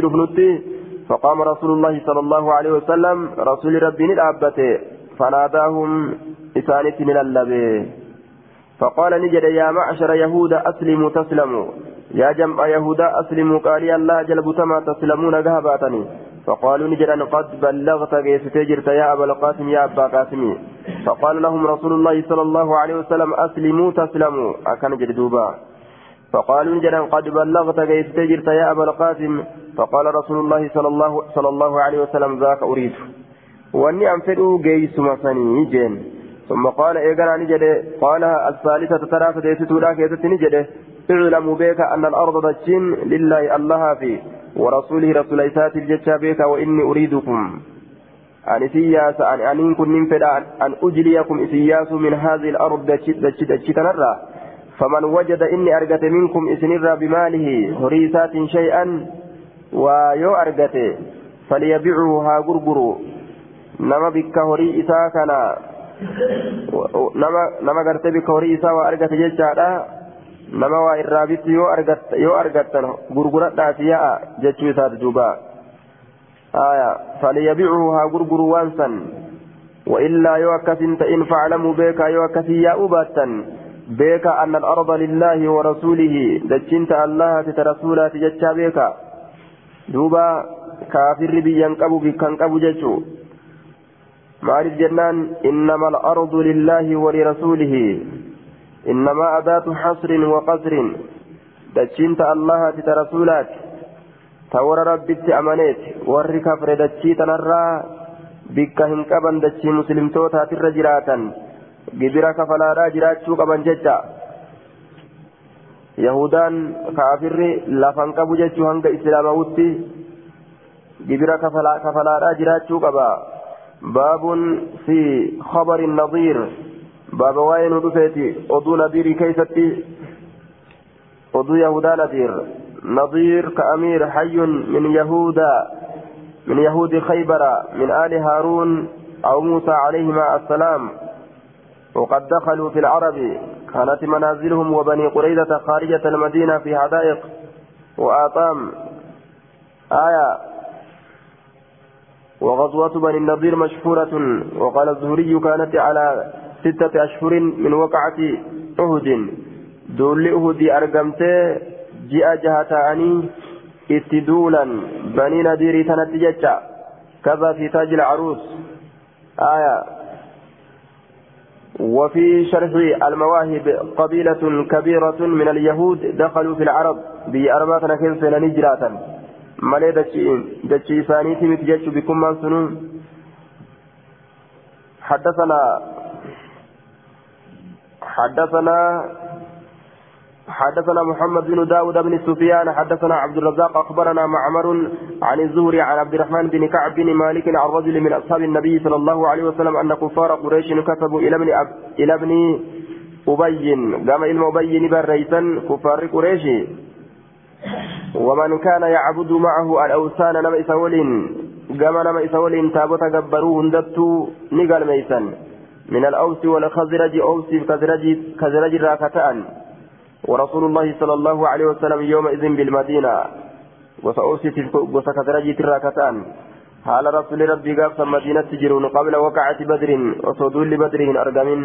فقام رسول الله صلى الله عليه وسلم. رسول ربي نلعبته فناداهم إسانيت اللبي. فقال نجد يا معشر يهود أسلموا تسلموا. يا جمع يهودا أسلموا. قال يا الله جلب تما تسلمون ذهباتني فقالوا نجد أن قد بلغت كيف تجرت يا أبا القاسم يا أبا قاسم. فقال لهم رسول الله صلى الله عليه وسلم أسلموا تسلموا. أكن جدوبا فقالوا جدا قد بلغت كيف تجرت يا أبا القاسم. فقال رسول الله صلى الله, صلى الله عليه وسلم ذاك أريد. وأني أنفدوا جيس مسني جين ثم قال إيقنا نجده قالها الثالثة ترى فديستو لا كيست نجده اعلموا بك أن الأرض دجين لله الله في ورسوله رسول إسات الجتشا بك وإني أريدكم. أن إسياس أن أن كن ننفد أن أجليكم إسياس من هذه الأرض دجت دجت نرى فمن وجد إني أرجت منكم إسنر بماله هريسات شيئا ويو أرجت فليبيعه ها غرغرو. نما بك هري إسا كان نما نما غرت بك هري إسا وأرجت جيشا نما وإرابت يو أرجت يو أرجت غرغرة داسيا جيشو إسا دوبا آية فليبيعه ها غرغرو وانسا وإلا يو أكسنت إن فعلموا بك يو أكسي يا أباتا بيك أن الأرض لله ورسوله دجنت الله تترسولا تجتشا بيك دوبا كافر بيان قبو بكان قبو جتشو معرف جنان إنما الأرض لله ولرسوله إنما أداة حصر وقصر. دجنت الله تترسولات تور ربي أمانيت ورّي كفر دجي تنرى بك هنكبا دجي مسلم توتا ترجراتا gibira kafalaadhaa jiraachuu qaban jecha yahudaan kaafirri lafan qabu jechuu hanga islaamawutti gibira kafalaadhaa jiraachuu qaba fi khabari nadiir baaba waa'ee nu dhufeeti oduu nadiirii keeysatti oduu yahudaa nadiir نظير كأمير حي من يهودا من يهود خيبر من آل هارون أو موسى عليهما السلام. وقد دخلوا في العرب. كانت منازلهم وبني قريظة خارجة المدينة في حدائق وآطام. آية وغزوة بني النضير مشهورة وقال الزهري كانت على ستة أشهر من وقعة أهد دول أهد أرقمت جاء جهتاني اتدولا. بني نذير تنتجت كذا في تاج العروس. آية. وفي شرح المواهب قبيلة كبيرة من اليهود دخلوا في العرب بأربعة كيف نجراتا ثانيتي متجج بكم من سنون حدثنا حدثنا حدثنا محمد بن داود بن سفيان حدثنا عبد الرزاق أخبرنا معمر عن الزهري عن عبد الرحمن بن كعب بن مالك عن رجل من أصحاب النبي صلى الله عليه وسلم أن كفار قريش كتبوا إلى ابن أب... إلى ابن أبي قام إلى أبي بريسا كفار قريش ومن كان يعبد معه الأوثان نما إسول قام نما إسول تابوت جبروه هندتو نقل ميسا من الأوس والخزرج أوس كزرج كزرج راكتان ورسول الله صلى الله عليه وسلم يومئذ بالمدينة. وسأوسيت وسكترجي تراكتان حال رسول ربي قاف مدينة تجرون قبل وقعة بدر وصدول بدر أرقمين.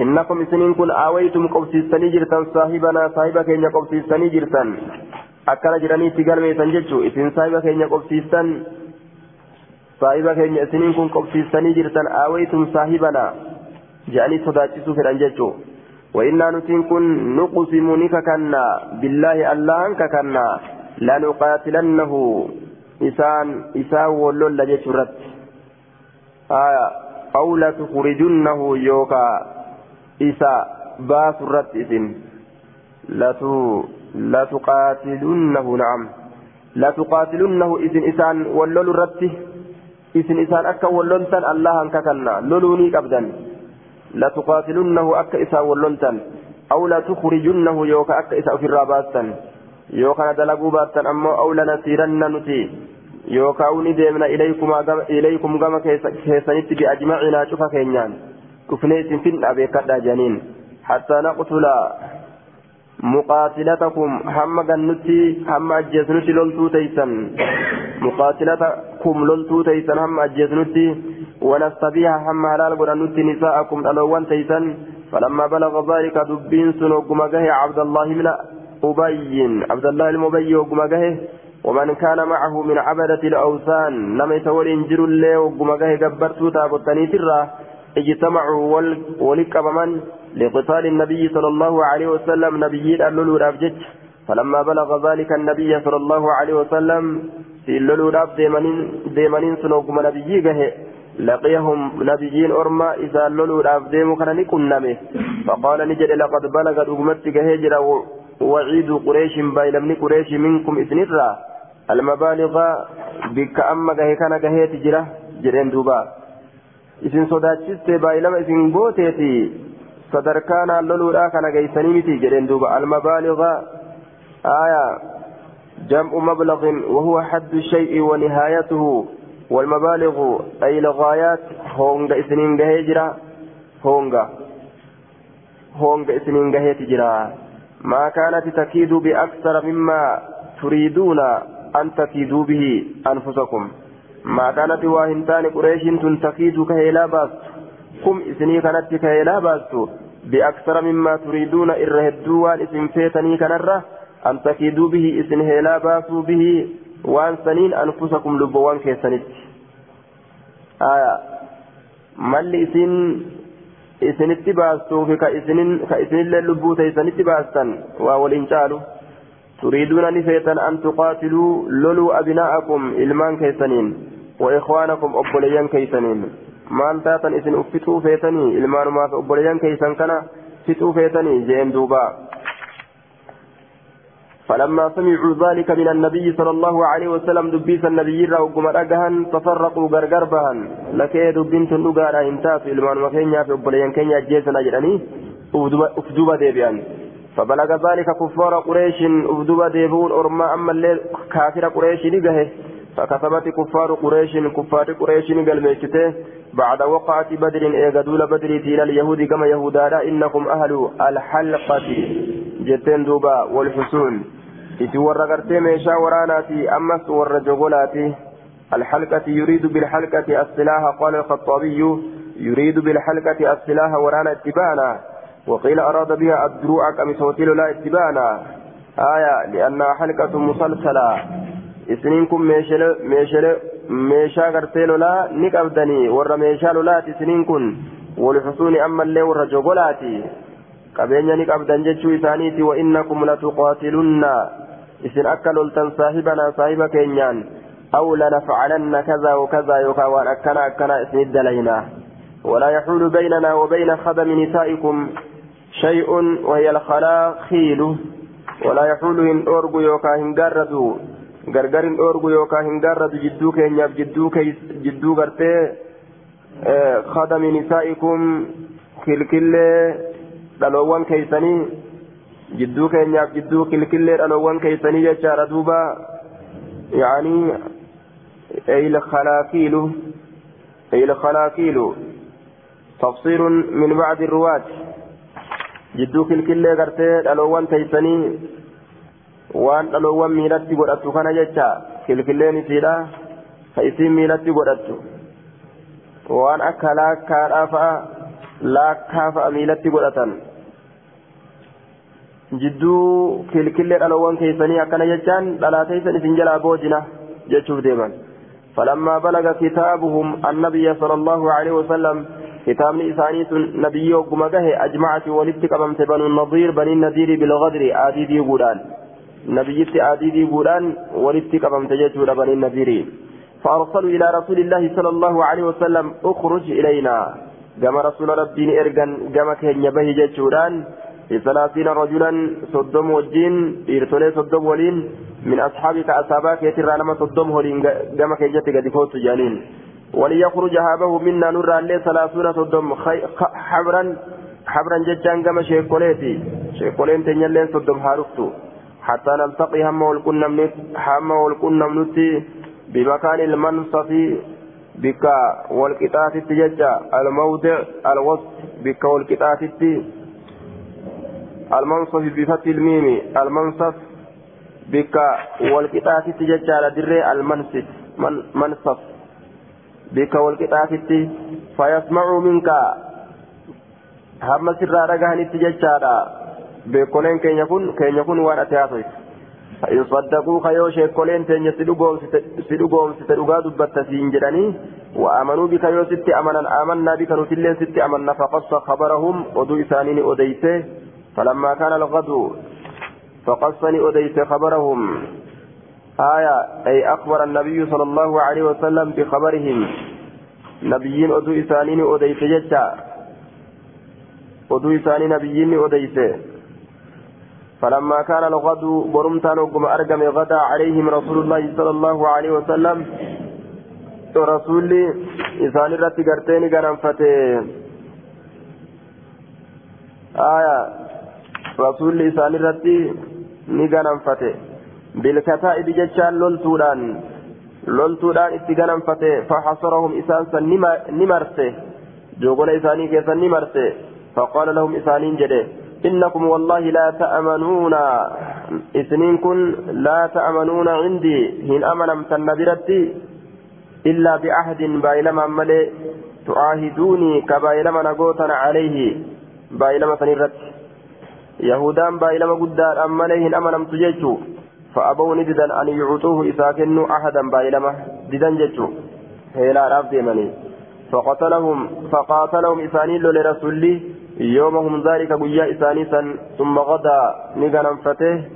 إنكم سنين كن آويتم قبسيستني جرتان صاحبنا صاحبك إن قبسيستني جرتان akkana jedhaniitti galmeessan jechuu isin saahiba keenya qobsiistan saahiba keenya isiniin kun qobsiistanii jirtan aawaytum saahibana jedhanii sodaachisuu fedhan jechuu وإنا نتين كن نقسم نككنا بالله الله ككنا لنقاتلنه إسان إسان ولول لجترت آية أو لتخرجنه يوكا isa baasu irratti isin latuqaatilunnahu na'am. Latuqaatilunnahu isin isaan wallolu irratti isin isaan akka walloltan allahan kakanna loluuni qabdan. Latuqaatilunnahu akka isaan walloltan aw latukrijunnahu yookaan akka isa ofirraa baattan yookaan dalaguu baattan ammoo aw lanasiiranna nuti yookaan ni deemna ilaykum gama keessanitti bi'ajmacinaa cufa keenyaan. كفنيت فين أبيكا جنين. حتى نقتل مقاتلتكم. هم جنتي هم أجزنتي لولتو تيسن. مقاتلتكم لولتو تيسن هم أجزنتي ونستبيها هم هلال قرنتي نساءكم ألوان تيسن. فلما بلغ ذلك دبين سنوكم عبد الله من أبي عبد الله المبي وقم ومن كان معه من عبدة الأوثان لم يتول إنجر الله وقم قبرتو تابتني ترى. اجتمعوا ولقب من لقتال النبي صلى الله عليه وسلم. نبي اللولو رابجج فلما بلغ ذلك النبي صلى الله عليه وسلم في اللولو راب ديمانين سنوكم نبي قه لقيهم نبيين أرما إذا اللولو راب ديمو كان نكنمه. فقال نجد لقد بلغ أمتي هجرة وعيد قريش بايلمني قريش منكم إثنرا المبالغ بك أما قه كان قه تجرة جرين دوبا. Isin sodaachiste baay'ilama isin gooteeti sadarkaa naalloluudhaa kana geeysanii miti jedheen duuba almabaaliga aya jam'u mablagin wahuwa haddu shay'i wa nihaayatuhu والمبالغ أي الغايات هونغ إسنين جهي جرا هونغ هونغ إسنين جهي تجرا ما كانت تكيد بأكثر مما تريدون أن تكيدوا به أنفسكم ما كانت واهنتان قريش تكيد كهيلا باست كم إسني كانت كهيلا باست بأكثر مما تريدون إرهدوا وان اسم فيتني كنرة أن تكيدوا به إسن هيلا باسوا به وان سنين أنفسكم لبوان كيسنت. آية. مال إسن fi ka isinillee lubbuu teeysanitti baastan waa waliin caalu turiiduuna ni feetan an tuqaatiluu loluu abinaa'akum ilmaan keeysaniin وإخوانكم أبوليان كيسنين ما تاتن إسن أفتوا فيتني. إلمان ما أبوليان كيسن كان فتوا فيتني. جين دوبا. فلما سمعوا ذلك من النبي صلى الله عليه وسلم دبيس النبي رأوكم أجهن تفرقوا غرغر بهن لك دبنت نغارا انتات إلمان وكينيا في أبوليان كينيا جيسنا جراني. أفدوبا ديبيان. فبلغ ذلك كفار قريش. أفدوبا ديبون. أرما أما الليل كافر قريش نجهه فكتبت كفار قريش كفار قريش قال بعد وقعة بدر إيغدول بدر دين اليهود كما يهودا إنكم أهل الحلقة. جتين دوبا والحسون. إتي ورغرتي ميشا وراناتي أمس ورجغولاتي الحلقة يريد بالحلقة السلاح قال الخطابي يريد بالحلقة السلاح ورانا اتبانا وقيل أراد بها الدروع كمسوتيل لا اتبانا آية لأنها حلقة مسلسلة. Isiniin kun meeshaa gartee lolaa ni qabdanii warra meeshaa lolaati isiniin kun walxusuuni ammallee warra jogolaati qabeenya ni qabdan jechuu isaaniiti wainnakum latuqaatilunna isin akka loltan saahibanaa saahiba keenyaan aw lanafcalanna kaza wakaza yookaa waan akkana akkana isinit dalaynaa ولا يحول بيننا وبين خدم نسائكم شيء وهي الخلاخيل ولا يحول إن أرجو يوكا إن جردوا gargar hin dhoorgu yookaan hin gaarratu jidduu keenyaaf jidduu gartee khadami nisaa'ikum kilkillee dhaloowwan keeysanii jidduu keenyaaf jidduu kilkillee dhaloowwan keeysanii jechaadha duuba yaanii eyl khalaakiilu eyl khalaakiilu تفسير من بعد الرواة جدو كل غرتي دلوان تيسني waan dhaloowwan miilatti godhattu kana jecha kilkilleen isiidha ka isiin miilatti godhattu waan akka laakkaadhaa fa'a laakkaa fa'a miilatti godhatan jidduu kilkillee dhalowwan keessanii akkana jechaan dhalaa teessan isin jalaa boojina jechuuf deeman فلما بلغ كتابهم النبي صلى الله عليه وسلم كتاب إساني نبي وقمقه أجمعت ولدت قبمت بنو النضير بني النذير بالغدر آديدي قولان نبيت آديدي قولان ولدت قبمت جيتور بني فأرسلوا إلى رسول الله صلى الله عليه وسلم اخرج إلينا. كما رسول ربي إرقا كما كان يبهي جيتوران بثلاثين رجلا صدم وجين إرسلي صدم ولين من أصحابك أصحابك يترى لما صدم ولين كما كان دفوت جانين. وليخرج هابه منا نرى اللي ثلاثون صدم حبرا حبرا ججان كما شيكوليتي شيكولين تنيلين صدم هارفتو. حتى نلتقي هم والكنا منت هم والكنا منتي بمكان المنصف بك والقطاع التججا الموضع الوسط بك والقطاع المنصف بفتح الميم. المنصف بك والقطاع التججا لدري المنصف من منصف بك والقطاع فيسمع منك. هم سر رجعان التججا بكونين كين يكون كين يكون وأنا تياسويت فإن صدقوا خيو شيكولين تين سيدوغوم ستدوغا دبت سين جدني وآمنوا بك يو ست أمنا آمنا بك نتلين ست أمنا فقص خبرهم ودو إسانين أديته فلما كان الغدو فقصني أديت خبرهم آية أي أخبر النبي صلى الله عليه وسلم بخبرهم نبيين أدو إسانين أديت جتا أدو إسانين نبيين أديت فلما كان الغد برمتان وقم أرقم غدا عليهم رسول الله صلى الله عليه وسلم رسولي إسان الرتي قرتين فتي. آية رسولي إسان الرتي نقرم فتي. بالكتائب جتشان لولتودان. لولتودان اتقرم فتي. فحصرهم إسان نمرته جوغل إساني كيسا نمرته فقال لهم إسانين جده إنكم والله لا تأمنون. إثنين كن لا تأمنون عندي. هن أمنا تنبرتي. إلا بعهد بايلما ملي تعاهدوني كبايلما نقوتنا عليه. بايلما سنرت يهودان بايلما قدار أملي هن أمنا تجيجو. فأبوا نددا أن يعطوه إذا كنوا أحدا بايلما ددا جيجو. هيلا راب ديمني فقتلهم فقاتلهم إسانيل لرسولي يومهم ذلك قيا إسانيسا ثم غدا نغنم فتيه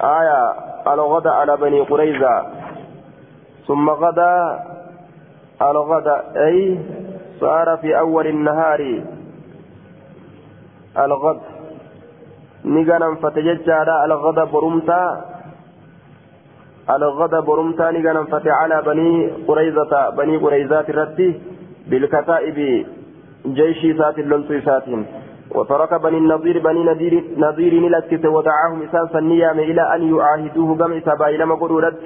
آية الغدا على بني قريظة. ثم غدا الغدا أي صار في أول النهار. الغد. نغنم فتججارا الغدا برمتا. الغدا برمتا نغنم فتي على بني قريظة بني قريظات الرتي بالكتائب. جيشي سات لنسو ساتين وترك بني النظير بني نذير نذير نلكت ودعاهم إساسا نيام إلى أن يعاهدوه قم إسا بايلما قدورت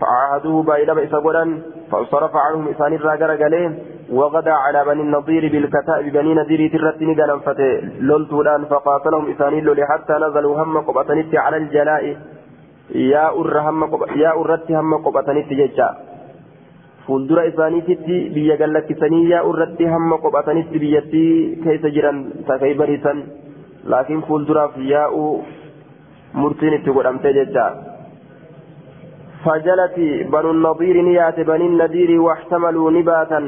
فعاهدوه إسا قدرا فانصرف عنهم إسان الراجر قليل وغدا على بني النظير بالكتائب بني نذير ترتني قلم فتي لولتولان فقاتلهم إسان اللولي حتى نزلوا هم قبطنت على الجلاء. يا أر هم يا أرت هم قبطنت ججا. Fuuldura isaaniititti biyya gallakkisanii yaa'u irratti hamma qophatanitti biyyattii keessa jiran takay bariisan laakiin fuulduraaf yaa'u murtiin itti godhamte jecha فجلت بنو النضير نيات بني النذير واحتملوا نباتا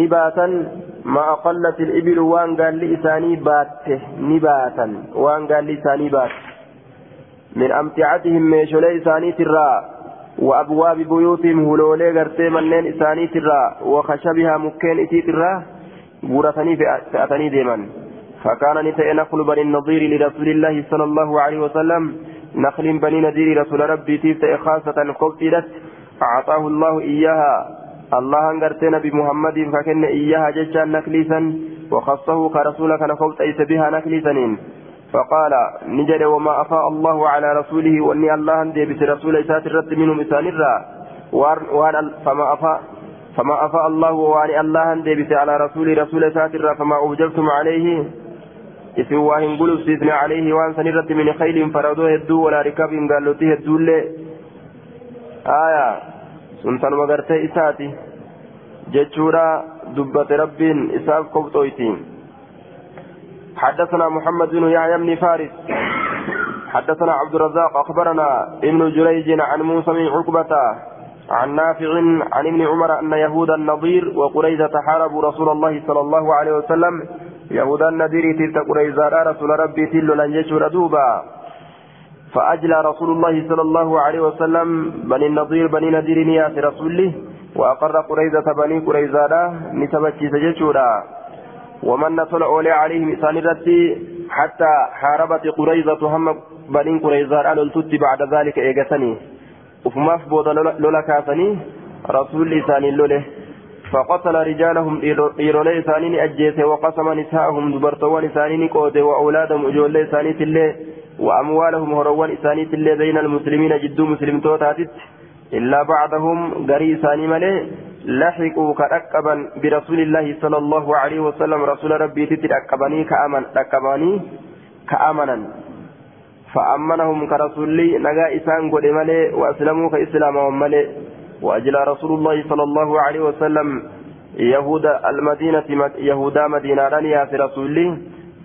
نباتا ما أقلت الإبل وان قال لإساني بات نباتا وان قال لإساني بات من أمتعتهم ميشولي إساني ترى وأبواب بيوتهم هلولي غرتي منين إساني ترى وخشبها مكين إتي ترى بورثني فأتني ديما فكان نتأ نقل بني النضير لرسول الله صلى الله عليه وسلم نخل بني نذير رسول ربي تيفتأ خاصة قبتلت أعطاه الله إياها. الله أنقرتين بمحمد فكن إياها ججا نكليسا وخصه كرسولك نقبت أيس بها نكليسا فقال نجد وما أفاء الله على رسوله وأني الله أندي بس رسول إسات الرد منهم إسان الرا. فما أفاء فما أفاء الله وأن الله أندي بس على رسول رسول إسات الرا. فما أوجبتم عليه إذن واهن قلوا سيدنا عليه وأن سنرد من خيل فرادوه الدو ولا ركاب قالوا تيه الدو آية. سلطان وقرتي إساتي. جتشورا دبت رب إساف قبطويتين. حدثنا محمد بن يحيى بن فارس. حدثنا عبد الرزاق أخبرنا ابن جريج عن موسى بن عقبة عن نافع عن ابن عمر أن يهود النضير وقريزة حاربوا رسول الله صلى الله عليه وسلم. يهود النذير تلك قريزة رسول ربي تل لن يشور دوبا. فأجلى رسول الله صلى الله عليه وسلم بني النضير بني نذير نياس رسوله وأقر قريزة بني قريزة نسبتي سجشورا ومن طلع أولي عليهم إسان الرتي حتى حاربت قريزة هم بني قريزة ألولتت بعد ذلك إيجتني وفماف بود لولا كاسني رسول إسان لوله فقتل رجالهم إيرولي إسانين أجيسه وقسم نساءهم دبرتوان إسانين قوته وأولادهم أجولي إسانين تلي وأموالهم هروان إسانين تلي بين المسلمين جدو مسلم توتاتت. إلا بعضهم قري إساني ملي. لحقوا كأكبا برسول الله صلى الله عليه وسلم. رسول ربي تتأكبني كأمن أكباني كأمنا. فأمنهم كرسولي نجا إسان قد وأسلموا كإسلامهم ملي وأجلى رسول الله صلى الله عليه وسلم يهود المدينة يهودا مدينة رنيا في رسوله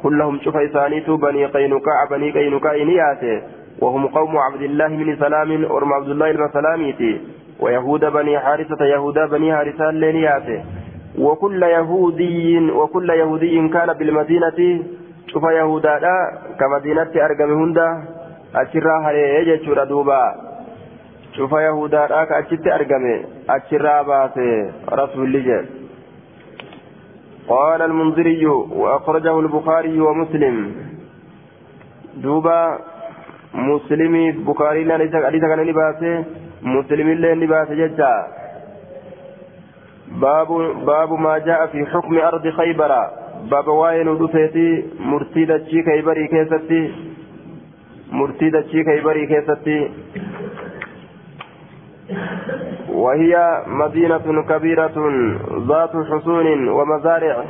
كلهم شوف إسانيت بني قينقاع بني قينقاع نياته وهم قوم عبد الله بن سلام أرم عبد الله بن سلاميتي ويهود بني حارثة يهودا بني حارثة لنياته وكل يهودي وكل يهودي كان بالمدينة. شوف يهودا كمدينة أرقم هندا أشرا هريه يجتشور دوبا. شوف يهودا كأشت أرقم أشرا باسه رسول الله قال المنذري وأخرجه البخاري ومسلم. دوبا مسلمي بخاري ليس حديث كان لباسه مسلم اللي لباسه جدا. باب باب ما جاء في حكم أرض خيبر. باب واين ودفيتي مرتيدة شي خيبري كيستي. مرتيدة شي خيبري كيستي. وهي مدينة كبيرة ذات حصون ومزارع.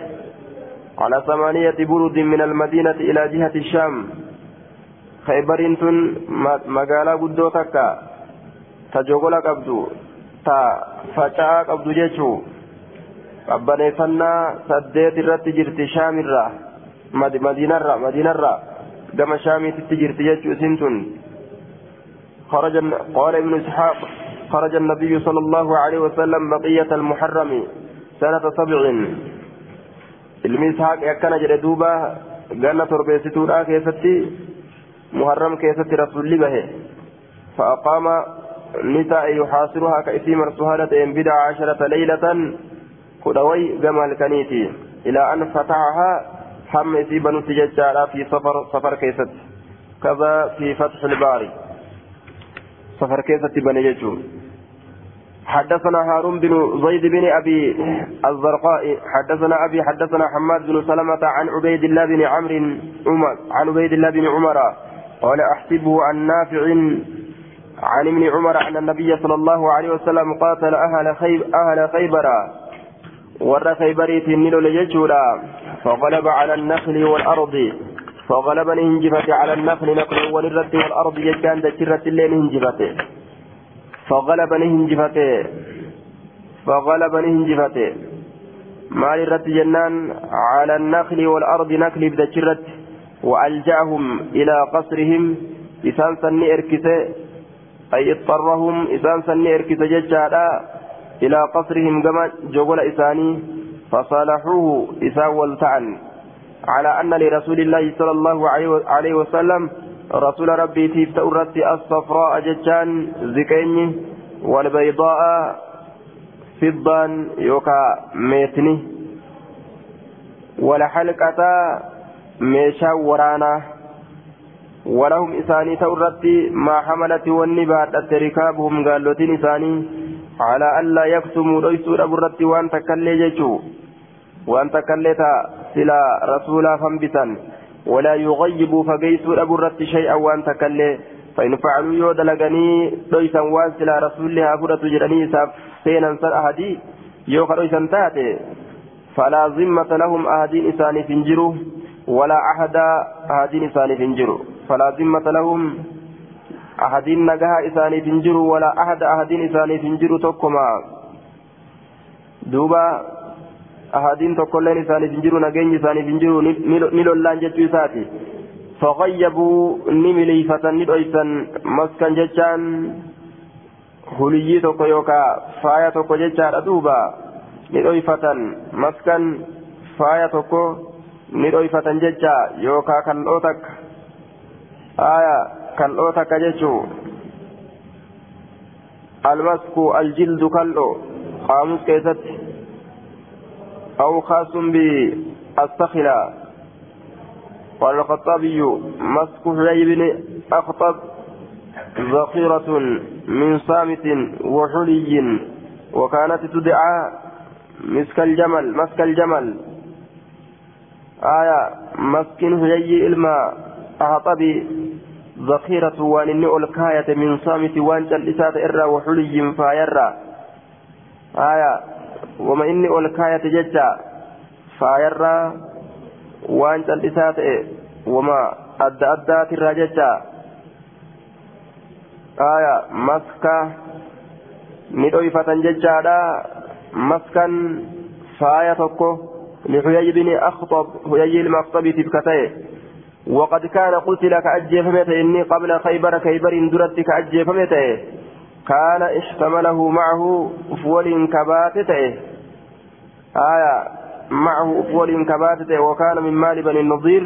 على ثمانية برد من المدينة إلى جهة الشام. خيبرين تن مقالة قدو تكا تجوغل قبدو تا فجاء قبدو جيشو qabbaneeffannaa saddeet irratti jirti shaamirraa madiinarraa madiinarraa gama shaamiititti jirti jechuu isin tun. خرج قال ابن إسحاق خرج النبي صلى الله عليه وسلم بقية المحرم سنة سبع. المسحاق يكن جل دوبا قال تربيتو لا كيفتي محرم كيفتي رسول به. فأقام نساء يحاصرها كإثيم رسولة بدع عشرة ليلة كدوي جمال كنيتي. إلى أن فتحها هم إثيبا نتججالا في سفر سفر كيست. كذا في فتح الباري. سفر كيست بني يجوم حدثنا هارون بن زيد بن أبي الزرقاء. حدثنا أبي حدثنا حماد بن سلمة عن عبيد الله بن عمرو عمر عن عبيد الله بن عمر. قال أحسبه عن نافع عن ابن عمر أن النبي صلى الله عليه وسلم قاتل أهل خيب أهل خيبر. ور خيبريت النيل ليجولا فغلب على النخل والأرض. فغلبني هنجفت على النخل نقل وللرد والأرض يجان دجرت الليل هنجفته فغلبني هنجفته فغلبني هنجفته مال الرد جنان على النخل والأرض نخل بدجرت. وألجأهم إلى قصرهم. إسان سني إركسة. أي اضطرهم إسان سني إركسه ججالا إلى قصرهم كما جغل إساني فصالحوه إسان والتعن. على أن لرسول الله صلى الله عليه وسلم رسول ربي تيفت أرت الصفراء ججان زكيني والبيضاء فضا يوكا ميتني. والحلقة ميشا ورانا. ولهم إساني تورت ما حملت والنبات ركابهم قالوا إساني على ألا يكتموا ليسوا أبرت وأن تكلي جيشو. وأن تكليت سلا رسولا فانبتا ولا يغيبوا فقيسوا أبرت شيئا وأن تكلي. فإن فعلوا يود لغني ليسا وأن سلا رسول الله أبرت جراني سينا سر أهدي. يوخر ليسا تاتي. فلا ذمة لهم أهدين إساني فنجروا ولا أحد أهدين إساني فنجروا فلا ذمة لهم أهدين نجاها إساني فنجروا ولا أحد أهدين إساني فنجروا تكما دوبا tokkolleen isaaniif hin jiru nageenyi isaaniif hin jiru ni lollaan jechuu isaati faqayyabuu ni miliifatan ni dhoysan maskan jechaan huliyyii tokko yookaa faaya tokko jechaadha duuba ni dhoyfatan maskan faaya tokko ni dhoyfatan aya kal'oo takka jechuu almasku aljildu kal'o qaamus keessatti أو خاص بالسخلة قال الخطابي مسك حيي بن أخطب. ذخيرة من صامت وحلي. وكانت تدعى مسك الجمل مسك الجمل. آية مسكن حيي الماء أخطبي ذخيرة وان الكاية من صامت وان جلسات إرى وحلي فايرى آية wama inni ol kaayate jecha faayarraa waan cal'isaa ta'e wama adda addaatirraa jecha aya maska ni dhoyfatan jechaadha maskan faaya tokko لحيي بن أخطب حيي المخطب تبكتي وقد كان قتل كأجيف متى إني قبل خيبر خيبر درت كأجيف متى كان احتمله معه أفول كباتته آية معه أفول كباتته وكان من مال بني النضير.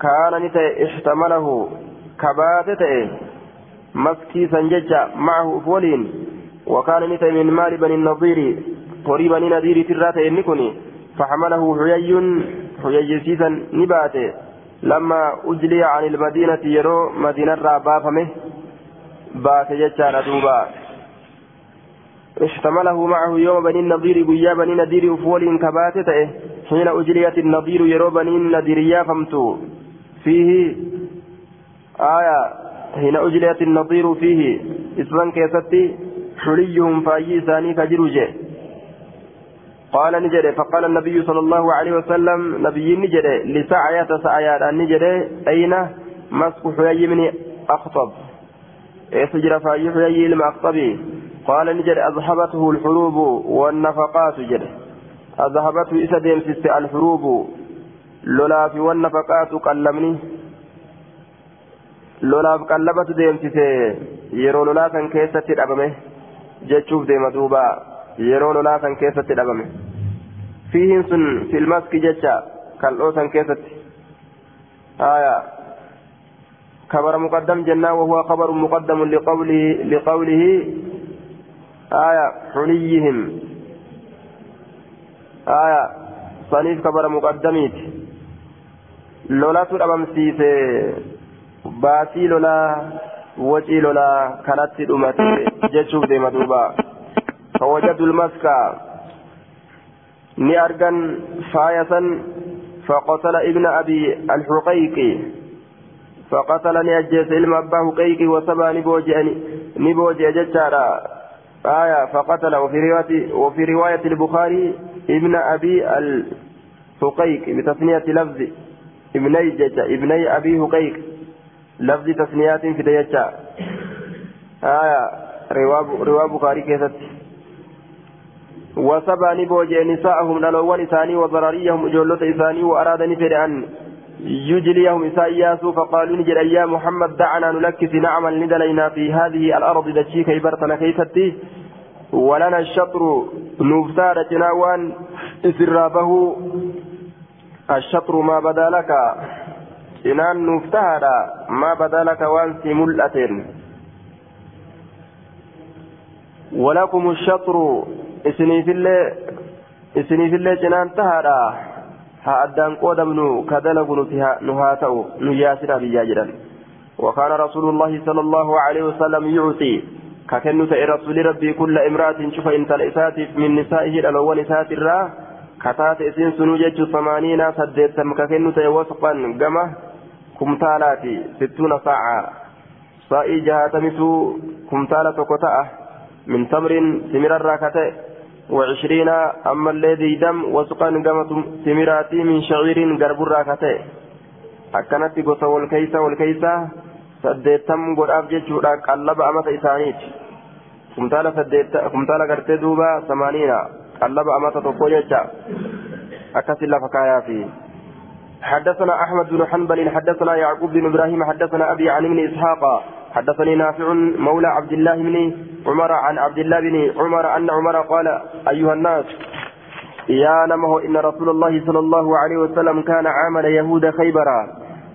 كان نتي احتمله كباتته مسكي سنججة معه أفول. وكان نتي من مال بني النضير. قريب بني نذير ترات إنكني فحمله حيي حيي سيسا نباته لما أجلي عن المدينة يرو مدينة رابافمه بات جتار دوبا اشتمله معه يوم بني النضير قيا بني نذير أفول كباتة حين أجليت النضير يرو بني النذير يافمتو فيه آية حين أجليت النضير فيه اسما كيستي حليهم فاي ثاني كجروجه قال نجري فقال النبي صلى الله عليه وسلم نبي نجري لسعية سعيات نجري أين؟ مسك حيي من أخطب. سجر فايح يي المقطبي قال نجد أذهبته الحروب والنفقات جد أذهبته إسديم سست الحروب. لولا في والنفقات قلمني. لولا قلبت ديم سست يرو لولا كان كيسة الأبمه جتشوف ديم دوبا يرو لولا كان كيسة الأبمه فيهن سن في المسك جتشا كالأوسن كيسة آية خبر مقدم جنة وهو خبر مقدم لقوله لقوله آية حليهم آية صنيف خبر مقدميت لولا ترى أمسيس باسي لولا وجي لولا كانت أمت جتشوف فوجدوا المسك نيارغان فايسا فقتل ابن أبي الحقيقي فقتلني أجيس إلما أباه قيقي وسبا نبوجي ججارا آية فقتل وفي رواية وفي رواية البخاري ابن أبي الحقيق بتثنية لفظ ابني ججا ابني أبي حقيق. لفظ تثنيات في ديجا آية رواه بخاري كيست وسبا نبوجي نساءهم نلوان إساني وضرريهم جولة إساني وأراد نفر أن يجليهم إساياس فقالوا نجل يا محمد دعنا نلكس نعمل ندلينا في هذه الأرض دشي كيبرتنا كيستي ولنا الشطر نفتار جناوان إسرابه. الشطر ما بدا لك جنان نفتار ما بدا لك وان سملة ولكم الشطر في الله إسني في الله جنان تهرا ها أدان قودمنو كدلغ نهاتو نياسر بيا جدا وكان رسول الله صلى الله عليه وسلم يعطي ككنت رسول ربي كل امرأة شوف انت الإسات من نسائه الأول إسات الرا كتات إسين سنوجج ثمانين سديتم ككنت وسقا قمة كمتالاتي ستون ساعة صائي جهاتمتو كمتالة كتاء من تمر سمر الراكتة وعشرين أما الذي دم وسقا قمة سمراتي من شعير قرب الراكتة أكنت قصة والكيسة والكيسة saddeettam godhaaf jechuudha qallaba amata isaaniiti kumtaala saddeetta kumtaala gartee duuba samaaniina قلب أمات تقويجا أكسل فكايا فيه. حدثنا أحمد بن حنبل حدثنا يعقوب بن إبراهيم حدثنا أبي عن ابن إسحاق حدثني نافع مولى عبد الله بن عمر عن عبد الله بن عمر أن عمر قال أيها الناس يا نمه إن رسول الله صلى الله عليه وسلم كان عامل يهود خيبرا.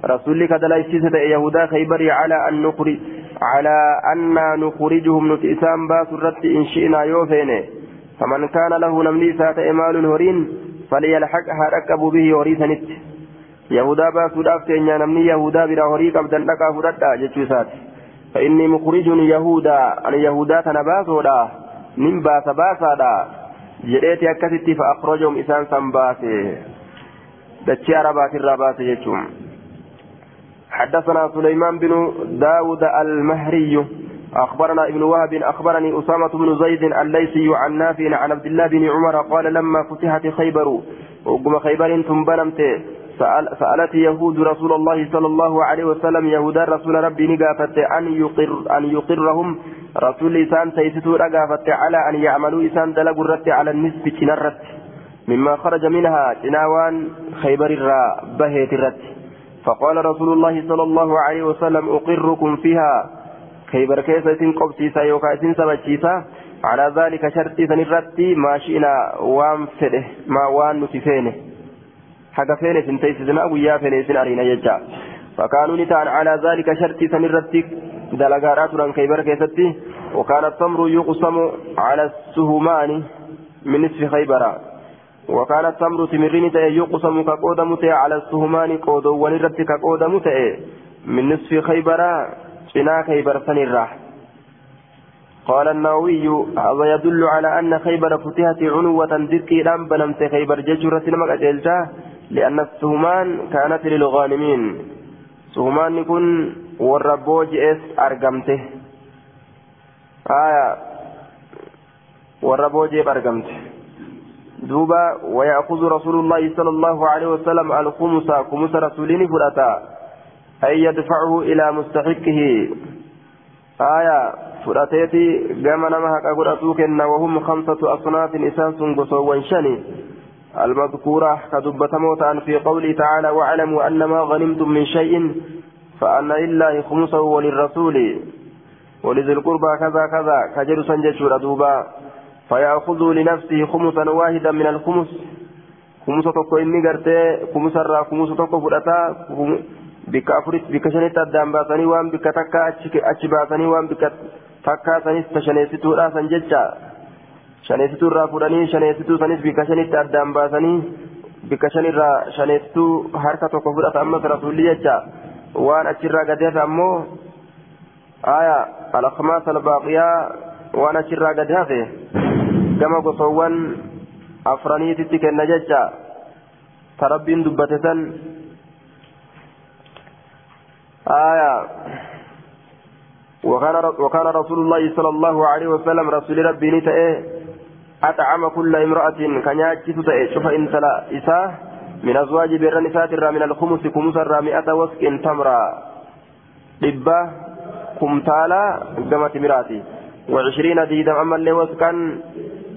رسولك دلائسيسة يهودا خيبر على أن نخرج على أن نخرجهم نتئسان باس الرد إن شئنا يوفين فمن كان له نملي سات إمال هورين فليلحق هركب به وريثنت يهودا baasuudhaaf keenya namni yahudaa bira horii qabdan dhaqaa fudhadha jechuu isaati فإني مخرج يهودا أن يهودا تنباسودا من باس باسادا. جريتي أكستي فأخرجهم إسان سنباسي. دتشي عربات الرابات يجوم حدثنا سليمان بن داود المهري. أخبرنا ابن وهب أخبرني أسامة بن زيد الليثي عن نافع عن عبد الله بن عمر قال لما فتحت خيبر وقم خيبر ثم بنمت سأل سألت يهود رسول الله صلى الله عليه وسلم يهودا رسول ربي نقافت أن يقر أن يقرهم رسول إسان تيستو رقافت على أن يعملوا إسان دلقوا الرت على النسب تنرت مما خرج منها جناوان خيبر الرا بهيت الرت فقال رسول الله صلى الله عليه وسلم أقركم فيها. خيبر كيسة قبسيسا يوكا سبتشيسا على ذلك شرطي سنرتي ما شئنا وان فده ما وان نتفينه. حق فين سنتيسسنا ويا فين سن أرينا يجا. فكانوا نتان على ذلك شرطي سنرتك. دلقارات ران كيبر كيستي. وكان التمر يقسم على السهمان من نصف خيبر. وكان التمر تمرين يقسم كقود متى على السهمان قود ونرت كقود متى من نصف خيبر. سنا خيبر سنراح قال النووي هذا يدل على أن خيبر فتحت عنوة ذكي لم بنمت خيبر ججرة المقجلتا لأن السهمان كانت للغانمين. سهمان يكون والربوج إس أرقمته آية. والربوج أرقمته دوبا ويأخذ رسول الله صلى الله عليه وسلم الخمس خمس رسولين فرأتا. أي يدفعه إلى مستحقه. آية. فرأتيتي قام نمها كقرأتوكن وهم خمسة أصناف إساس قصوا شني المذكورة كدبتموت في قوله تعالى واعلموا أن ما غنمتم من شيء فأن لله خمسه وللرسول ولذي القربى كذا كذا كجر سنجشور دوبا فيأخذ لنفسه خمسا واحدا من الخمس خمس تقو إني قرتي خمس الرا خمس تقو فرأتا بك أفرت بك شنت الدام باسني وان بك تكا أتش باسني وان بك تكا سنس تشنيستو لا سنججا shaneessituu irraa fudhanii shaneessituu sanis bika shanitti addaan baasanii bika shanirraa shaneessituu harka tokko fudhata ammas rasuulli jecha waan achirraa gadi hafe ammoo aya alakmaas albaaqiyaa waan achirraa gadi hafe gama gosoowwan afraniititti kenna jecha ta rabbiin dubbate san aya وكان وكان رسول الله صلى الله عليه وسلم رسول ربي نتأه أطعم كل امرأة كان يأتي شوف إن تلا إساه من أزواج بر نساء من الخمس خمس الرامئة وسك تمرا. دبة كمتالا قمت مراتي. وعشرين ديدم أما اللي وسكا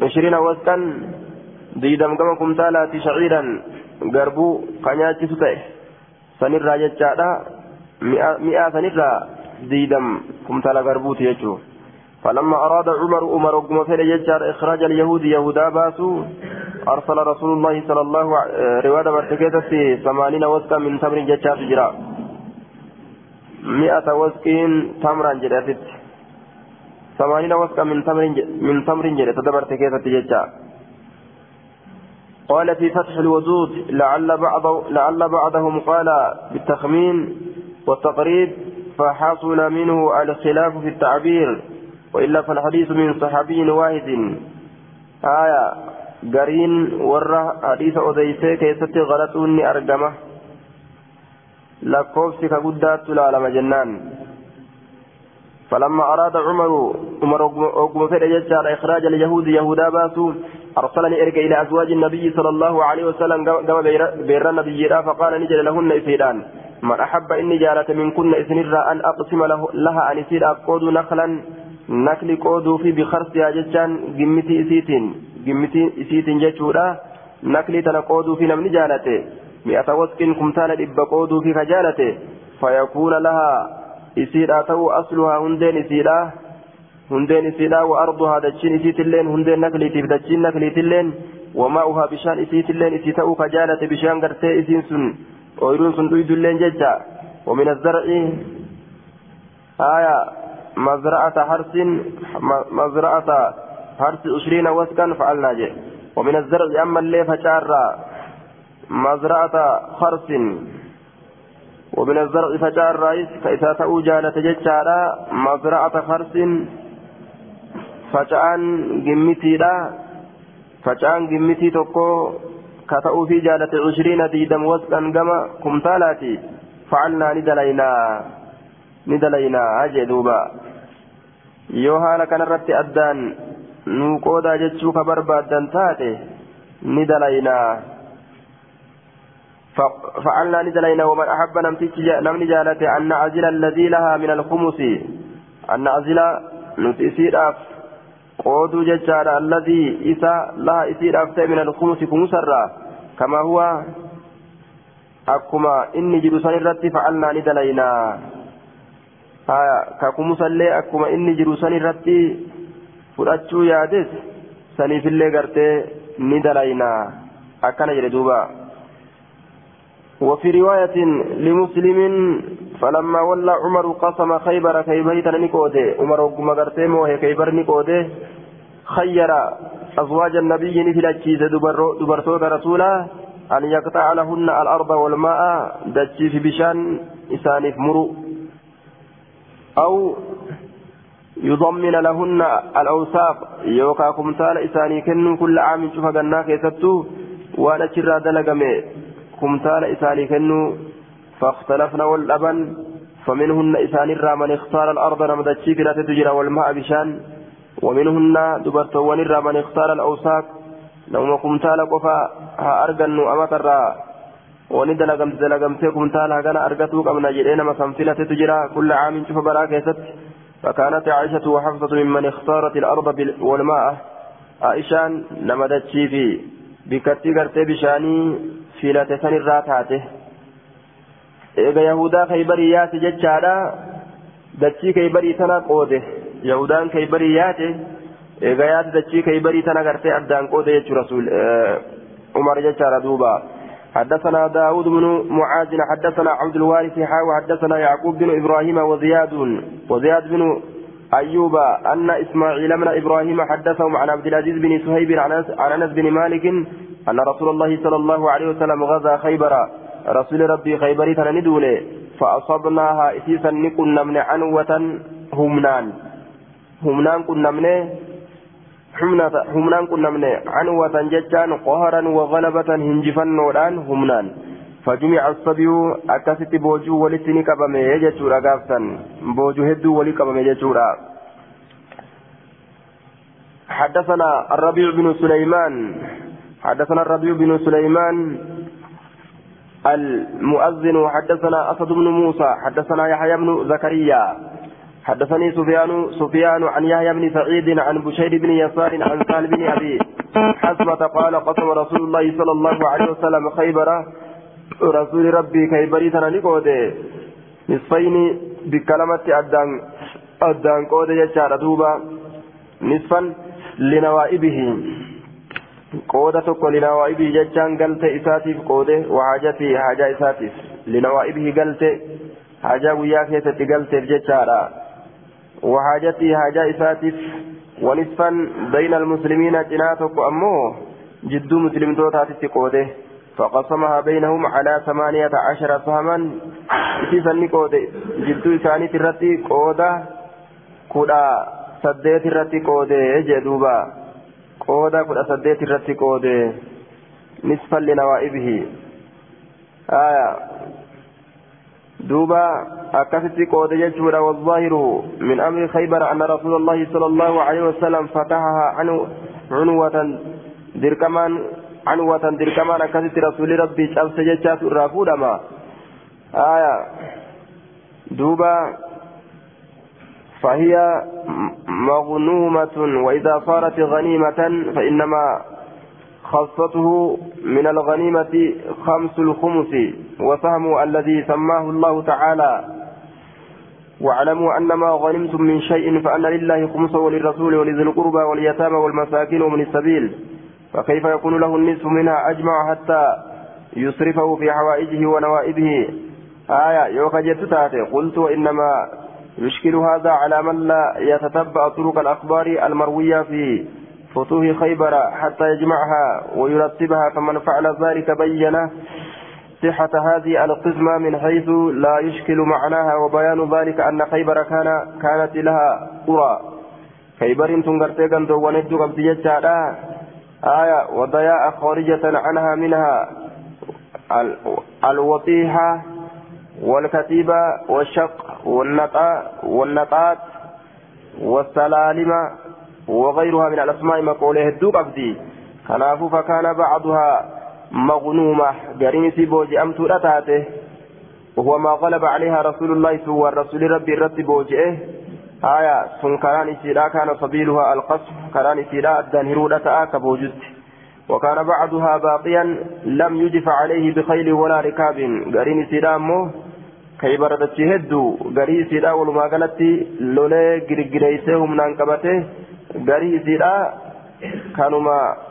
عشرين وسكا ديدم قم كمتالا شعيرا قربو كان يأتي سنرى جتشادا مئة سنرى ديدم كمتالا قربوتي يجو فلما أراد عمر عمر قم فعل يجار إخراج اليهود يهودا باسو أرسل رسول الله صلى الله عليه رواد برتكيت في ثمانين وسكا من تمر جتشات جرا. مئة وسكين تمرا جراتت ثمانين وسكا من تمر من تمر جرات تدبر تكيت جتشا قال في فتح الودود لعل بعض لعل بعضهم قال بالتخمين والتقريب فحصل منه الخلاف في التعبير. وإلا فالحديث من صحابي واحد. آية قرين ورة حديث أديسي كيست غلطوني أرقمة. لكوفسك قدات لعلم جنان. فلما أراد عمر عمر أقم فإن يجعل إخراج اليهود يهودا باسو أرسلني إرجع إلى أزواج النبي صلى الله عليه وسلم قام بير النبي فقال نجل لهن إسيدان. من أحب إني جالت منكن إسنر أن أقسم له لها أن يسير أقود نخلا. قودو في بخرسها ججان قمتي إسيتين gimmitii isiitiin jechuudha naklii tana qooduu fi namni jaalate mi'ata wasqin kumtaala dhibba qooduu fi ka jaalate fayakuuna lahaa isiidha ta'uu asluhaa hundeen isiidha hundeen isiidha wa arduhaa dachiin isiitilleen hundeen nakliitiif dachiin nakliitilleen وماؤها بشان إسيتلين إسي تأو كجالة بشان قرتي إسين سن أويرون سن دويدلين ججا ومن الزرع آية مزرعة حرس مزرعة حرس عشرين وسكا فعلنا جي ومن الزرع أما اللي فشار مزرعة خرس ومن الزرع فشار رئيس كإذا تأو جالة ججا مزرعة خرس فشان جمتي ka ta'uu fi jaalate cushiriina diidam wasqan gama kumtaalaati facalnaa ni dalaynaa ni dalaynaa jee duuba yoo haala kanarratti addaan nuu qoodaa jechuu ka barbaaddan taate ni dalaynaa فعلنا ندلينا ومن أحب نمني جالته أن نعزل الذي لها من الخمس أن نعزل نتسير qooduu jechaadha alladii isa laha isiidhaaf ta'e min alkumusi kumusarraa kama huwa akkuma inni jiru san irratti facalnaa ni dalaynaa ka kumusallee akkuma inni jiru san irratti fudhachuu yaades saniifillee gartee ni dalaynaa. Akkana jedhe duuba. وفي رواية لمسلم فلما ولى عمر قسم خيبر خيبر نيكودي عمر وقم قرتيم وهي خيبر نيكودي خير أزواج النبي نفلتشيز دبرتوت رسولا أن يقطع لهن الأرض والماء دتشي في بشان إسانف مرو أو يضمن لهن الأوساق يوكا كمثال إساني كن كل عام شوف جناك يسبتو وأنا شرا دلقمي. كمثال إساني كنو فاختلفنا والأبن فمنهن إسان الرا من اختار الأرض نمدتشي كلا تجرى والماء بشان. ومنهن دبرتوان الرا من اختار الأوساق نوم كمثال قفا ها أرجن أمات الرا wani dalagamte dalagamtee kumtaala hagana argatuu qabna jedhee nama kan filatetu jira. Kulla caamin cufa baraa keessatti. فكانت عائشة وحفصة ممن اختارت الأرض والماء عائشة دتشي في بكتي قرتي بشاني في لا تسن الراتاته إيجا يهودا خيبريات ججالا دتشي خيبري تنا قوده يهودان خيبريات إيجا يات دتشي خيبري تنا قرتي أدان قوده يجو رسول آه عمر ججالا دوبا حدثنا داود بن معاذ حدثنا عبد الوارث حاو حدثنا يعقوب بن إبراهيم وزياد وزياد بن أيوب أن إسماعيل بن إبراهيم حدثهم عن عبد العزيز بن سهيب عن أنس بن مالك أن رسول الله صلى الله عليه وسلم غزا خيبر. رسول ربي خيبر تندول فأصبناها إسيسا نكن من عنوة همنان همنان كنا منه humnaan qunnamne canwatan jechaan qoharan wagalabatan hinjifannoodhaan humnaan fajumica asabiyuu akkasitti boojuu walitti ni qabame jechuudha gaafsan boojuu hedduu walii qabame jechuudha حدثنا الربيع بن سليمان حدثنا الربيع بن سليمان المؤذن حدثنا أسد بن موسى حدثنا يحيى بن زكريا حدثني سفيان سفيان عن يحيى بن سعيد عن بشير بن يسار عن سهل بن أبي حسبة قال قسم رسول الله صلى الله عليه وسلم خيبر رسول ربي خيبري تنانيكود نصفين بكلمة أدان أدان قود يجار دوبا. نصفا لنوائبه. قودة تكو لنوائبه ججان قلت إساتيف قوده وحاجته حاجة إساتيف. لنوائبه قلت حاجة وياك يتتقلت الججارة وحاجتي حاجة إساتف ونصفا بين المسلمين جناتك أمه جد مسلم توتات قوده. فقسمها بينهم على ثمانية عشر سهما إسيسا نقوده جد إساني ترتي قوده. كودا سديت الرتي قوده. جدوبا قودا كودا سديت الرتي قوده. نصفا لنوائبه. آية. دوبا أكست قود يجور والظاهر من أمر خيبر أن رسول الله صلى الله عليه وسلم فتحها عنو عنوة دركمان عنوة دركمان أكست رسول ربي شمس جتشات الرافود ما آية. دوبا فهي مغنومة وإذا صارت غنيمة فإنما خاصته من الغنيمة خمس الخمس وسهم الذي سماه الله تعالى. واعلموا أن ما غنمتم من شيء فأن لله خمسه وللرسول ولذي القربى واليتامى والمساكين ومن السبيل فكيف يكون له النصف منها أجمع حتى يصرفه في حوائجه ونوائبه؟ آية يوكا جتتاتي قلت وإنما يشكل هذا على من لا يتتبع طرق الأخبار المروية في فتوح خيبر حتى يجمعها ويرتبها فمن فعل ذلك بين صحة هذه القسمة من حيث لا يشكل معناها وبيان ذلك أن خيبر كان كانت لها قرى. خيبر تنقرتي كان دوانيت قبضي آية وضياء خارجة عنها منها الوطيحة والكتيبة والشق والنطاء والنطات والسلالم وغيرها من الأسماء مقوله الدو قبدي خلافه فكان بعضها مغنومة. قرينسي بوجي أمتو أتاته وهو ما غلب عليها رسول الله سوى الرسول ربي الرد بوجئه آية. سن كران سيدا كان سبيلها القصف. كران سيدا الدنهرو لتآك بوجد. وكان بعضها باقيا لم يجف عليه بخيل ولا ركاب. قرين سيدا مو كي بردت هدو قري سيدا ولما قالت لولي قرقريسهم نانكبته. قري سيدا كانوا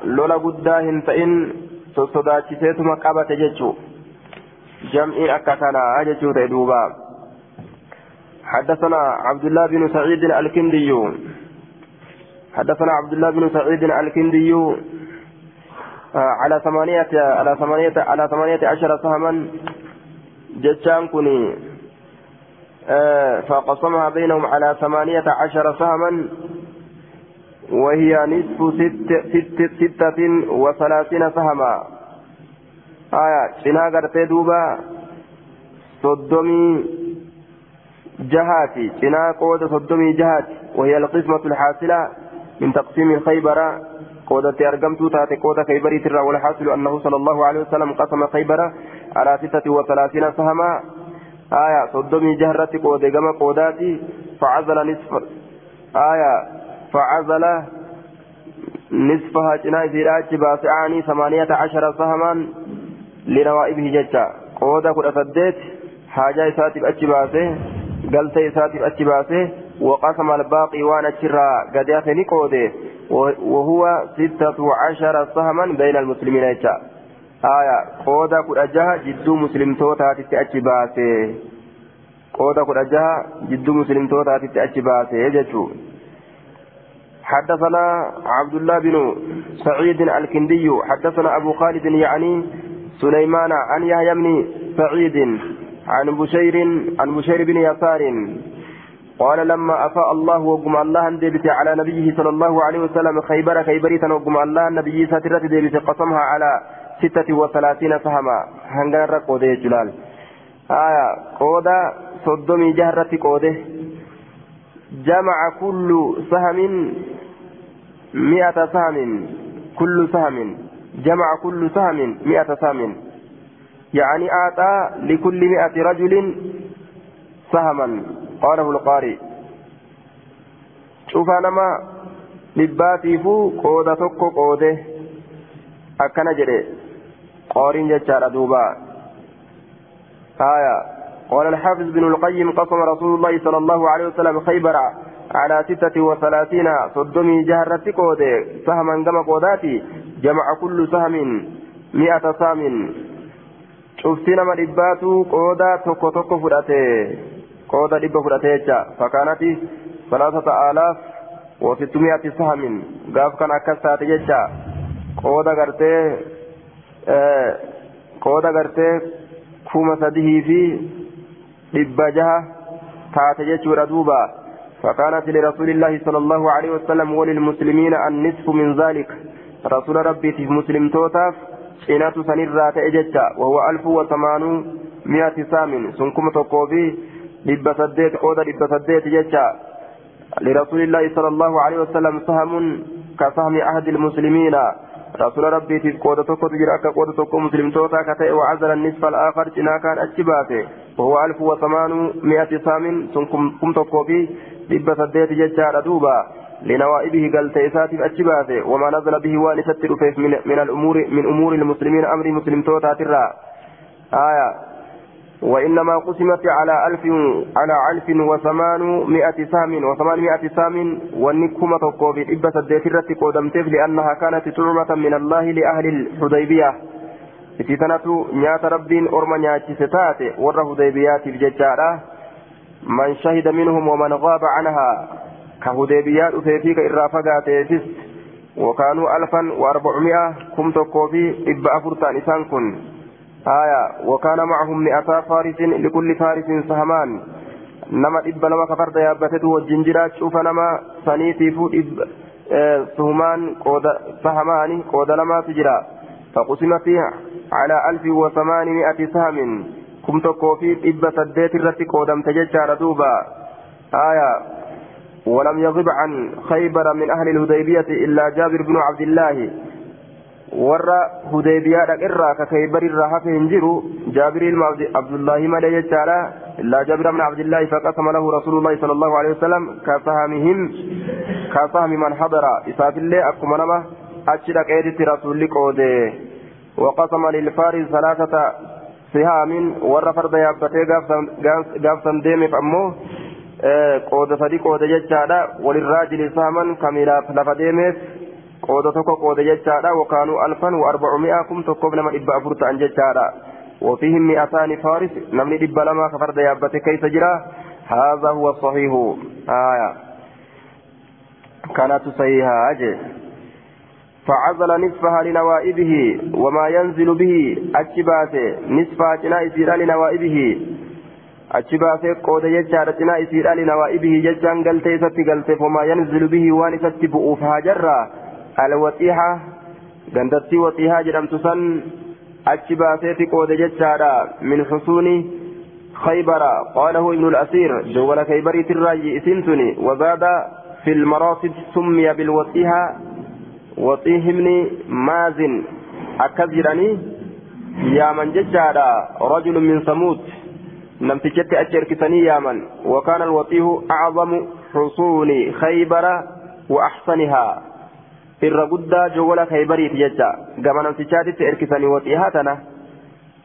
لولا قداهن فإن sossodaachiseetuma qabate jechu. Jam'iin akka kanaa jechuu ta'e duuba. حدثنا عبد الله بن سعيد الكندي حدثنا عبد الله بن سعيد الكندي على ثمانية على ثمانية على ثمانية عشر سهما جتشان كني فقسمها بينهم على ثمانية عشر سهما وهي نصف ست ست ستة وثلاثين سهما. آية شنا قرتي دوبا صدمي جهاتي شنا قوة صدمي جهاتي وهي القسمة الحاصلة من تقسيم خيبر قودة أرقمت تاتي قودة خيبر ترى والحاصل أنه صلى الله عليه وسلم قسم خيبر على ستة وثلاثين سهما. آية صدمي جهرتي قودة قم قوداتي. فعزل نصف آية فعزل نصفها جناي زيراج باسعاني ثمانية عشر سهما لنوائبه ججا. قودا كل أسدت حاجة إساتب أجباسه قلت إساتب أجباسه وقسم الباقي وأنا تشرا قد يأخذني قوده وهو ستة عشر سهما بين المسلمين ججا. آية قودا كل أجها جدو مسلم توتا تتأجباسه قودا كل أجها جدو مسلم توتا تتأجباسه ججو. حدثنا عبد الله بن سعيد الكندي حدثنا أبو خالد يعني سليمان عن يحيى بن سعيد عن بشير عن بشير بن يسار. قال لما أفاء الله وقم الله ديبت على نبيه صلى الله عليه وسلم خيبر خيبريتا وقم الله النبي ساترة ديبت قسمها على ستة وثلاثين سهما هنغان رقو دي جلال. آية قودا صدومي جهرة قوده؟ جمع كل سهم مئة سهم كل سهم. جمع كل سهم مئة سهم. يعني أعطى لكل مئة رجل سهما قاله القارئ. شوف أنا ما لباتيفو قودة توكو قوده. أكنا جري. قارين جتشار دوبا. آية. قال الحافظ بن القيم قسم رسول الله صلى الله عليه وسلم خيبر على ستة وثلاثين صدمي جهرت قودة سهما كما قوداتي جمع كل سهم مئة سهم. شفتي نما دباتو قودة توكو توكو فرأتي قودة دبا فرأتي فكانت ثلاثة آلاف وستمائة سهم. قاف كان أكسات جيتشا قودة قرتي آه قودة قرتي كوما سديه في جها تاتي جيتشورا دوبا فكانت لرسول الله صلى الله عليه وسلم وللمسلمين النصف من ذلك رسول ربي في مسلم توتاف سنة سنرات إجتا وهو ألف وثمانمائة سام سنكم تقوبي لب سديت قودة لب سديت جتا لرسول الله صلى الله عليه وسلم سهم كسهم أحد المسلمين رسول ربي في قودة تقوى تجرى كقودة تقوى مسلم توتا كتئ وعزل النصف الآخر جنا كان أجباته. وهو ألف وثمانمائة سام سنكم تقوبي dhibba saddeeti jechaadha duuba لنوائبه قال تيسات أتشباته وما نزل به وان ستر من, من الأمور من أمور المسلمين أمر مسلم توتا ترى. آية. وإنما قسمت على ألف على ألف وثمانمائة سام وثمانمائة سام والنكمة إبا سديت الرتي قدمتف لأنها كانت تعمة من الله لأهل الحديبية. في سنة نيات رب أرمى نياتي ستات ور الججارة. من شهد منهم ومن غاب عنها كهديبيات أثيفيك إرافقا تيفس وكانوا ألفا وأربعمائة كم تقوبي إبا أفرطان إسان كن. آية وكان معهم مئتا فارس لكل فارس سهمان. نما إبا لما كفرت يابتت والجنجرات شوف نما سنيتي فو إب آه سهمان قود سهمان قود لما تجرى فقسمت على ألف وثمانمائة سهم. كم تقوفي إبا سديت الرتي قودم تججار دوبا. آية ولم يغب عن خيبر من أهل الهديبية إلا جابر بن عبد الله. Warra hudaybiyaadha irraa ka kaybar irraa hafe hin jiru jaabir ilma abdullaahi malee jechaadha illaa jaabir bna abdillaahi faqasama lahu rasuulullaahi sala allahu alehi wasalam kasahmihim kasahmi man hadara isaafillee akkuma nama achi dhaqeetitti rasulli qoode waqasama lilfaaris salaasata sihaamin warra farda yaabbatee gaafsan deemeef ammoo qooda sadi qoode jechaadha walirraajili saaman kamilaaf lafa deemeef qooda tokko qoode jechaadha. Wakaanuu alfan wa arbacumi'a kum tokkoof nama dhibba afur ta'an jechaadha. وفيهم مئتان فارس نمني دب لما كفرد يابت كيف جرا هذا هو الصحيح آية كانت صحيحة أجل فعزل نصفها لنوائبه وما ينزل به أتشباته نصفها جنائسيرا لنوائبه أتشباته قود يجار جنائسيرا لنوائبه ججان قلتي ستي قلتي وما ينزل به وان ستي بؤوفها جرا الوطيحة قندتي وطيحة جرمت سن أتشباته قود يجار من حصون خيبر قاله ابن الأسير جول خيبر تراجي إسنتني وزاد في المراصد سمي بالوطيحة وطيهمني مازن أكذرني يا من ججارا رجل من ثمود نمتجت أجركسني يا من وكان الوطيه أعظم حصون خيبر وأحسنها الرقدة جوال خيبري تججا كما نمتجت أركسني وطيهاتنا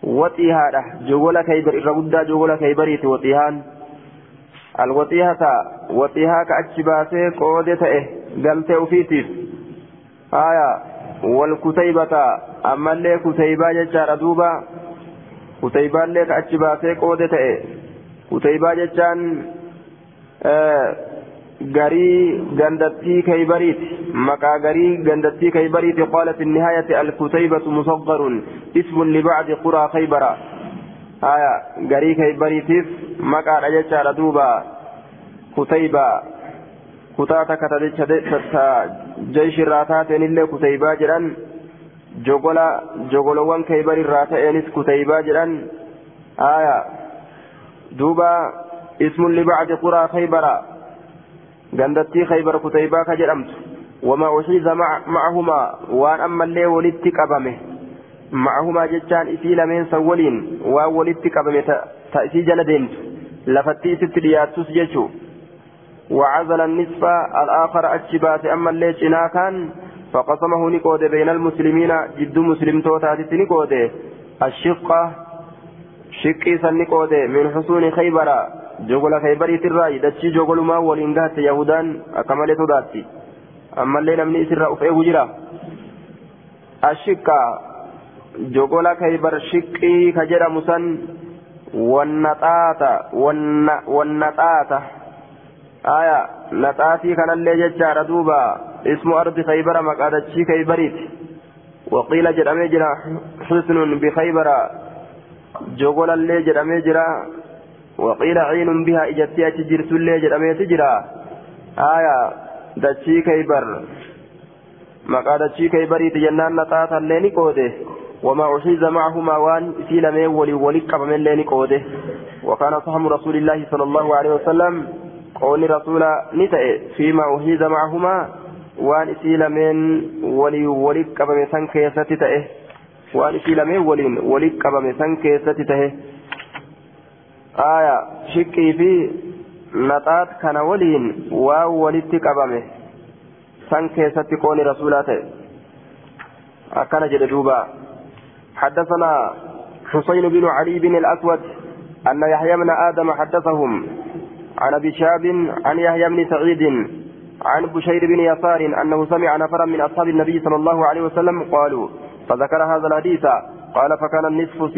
وطيهاته جوال خيبر الرقدة جوال خيبري وطيهان الوطيهة وطيها كأجباسي قودة إيه قلت أفيتيف آية والكتيبة أما اللي كتيبة ججار دوبا كتيبة اللي كأجباسي قودة إيه كتيبة ججان آه غري غندتي كيبريت مكا غري غندتي كيبريت قال في النهاية الكتيبة مصغر اسم لبعض قرى خيبر آية غري كيبريتيف مكا رجال دوبا كتيبة كتاتا كتا جيش الراتاتين اللي كتيبة جران جوغولا جوغولوان كيبر الراتائنس كتيبة جران آية دوبا اسم لبعض قرى خيبر غندتي خيبر كتيبة كجرمت وما أحيز مع معهما وان أما اللي ولدت قبمه معهما جتان إسي لمن سولين وولدت قبمه تأسي جندين لفتي ست دياتوس جيشو وعزل النصف الآخر أتشبات أما اللي كان فقسمه نقود بين المسلمين جد مسلم توتات نقود الشقة شقي سنقود من حصون خيبر خيبر تراي دتشي جوغل ما ولينغات يهودان أكمل تداتي أما اللي نمني سر أفئه جرا الشقة جوغل خيبر شقي كجرا مسن والنطاطة والنطاطة آية نطاطي كان اللي ججار دوبا اسم أرض خيبر مقادتشي خيبريت وقيل جرامي جرا حسن بخيبر جوغل اللي جرامي جرا وقيل عين بها إجتي أتجرس اللي جرامي تجرا آية دتشي خيبر مقادتشي خيبريت جنان نطاطا اللي نقوده وما أحيز معهما وان إسيل مي ولي ولي قبم اللي نقوده وكان صحم رسول الله صلى الله عليه وسلم قول رسول نتأ فيما أحيز معهما وان إسيل من ولي ولي قبم سنك يستتأ وان إسيل من ولي ولي قبم سنك يستتأ آية شكي في نطات كان ولين واو ولدت قبمه سن كيست قول رسولاته أكن جدوبا حدثنا حسين بن علي بن الأسود أن يحيى بن آدم حدثهم عن أبي شاب عن يحيى بن سعيد عن بشير بن يسار أنه سمع نفرا من أصحاب النبي صلى الله عليه وسلم قالوا فذكر هذا الحديث قال فكان النصف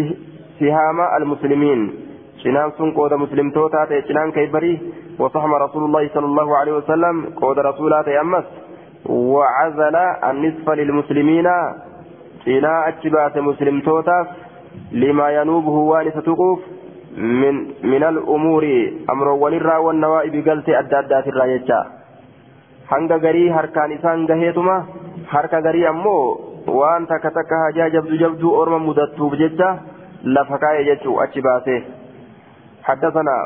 سهام المسلمين شنان سن قود مسلم توتا شنان كيبري وصحم رسول الله صلى الله عليه وسلم قود رسولات أمس وعزل النصف للمسلمين شنا أتبات مسلم توتا لما ينوبه وانس تقوف من من الأمور أمر وللرا والنوائب قلت أدادات الرايجة hanga garii harkaan isaan gaheetuma? Harka garii ammoo waan takka takka hajaa jabdu jabduu orma mudattuuf jecha lafa kaa'e jechuu achi baase. حدثنا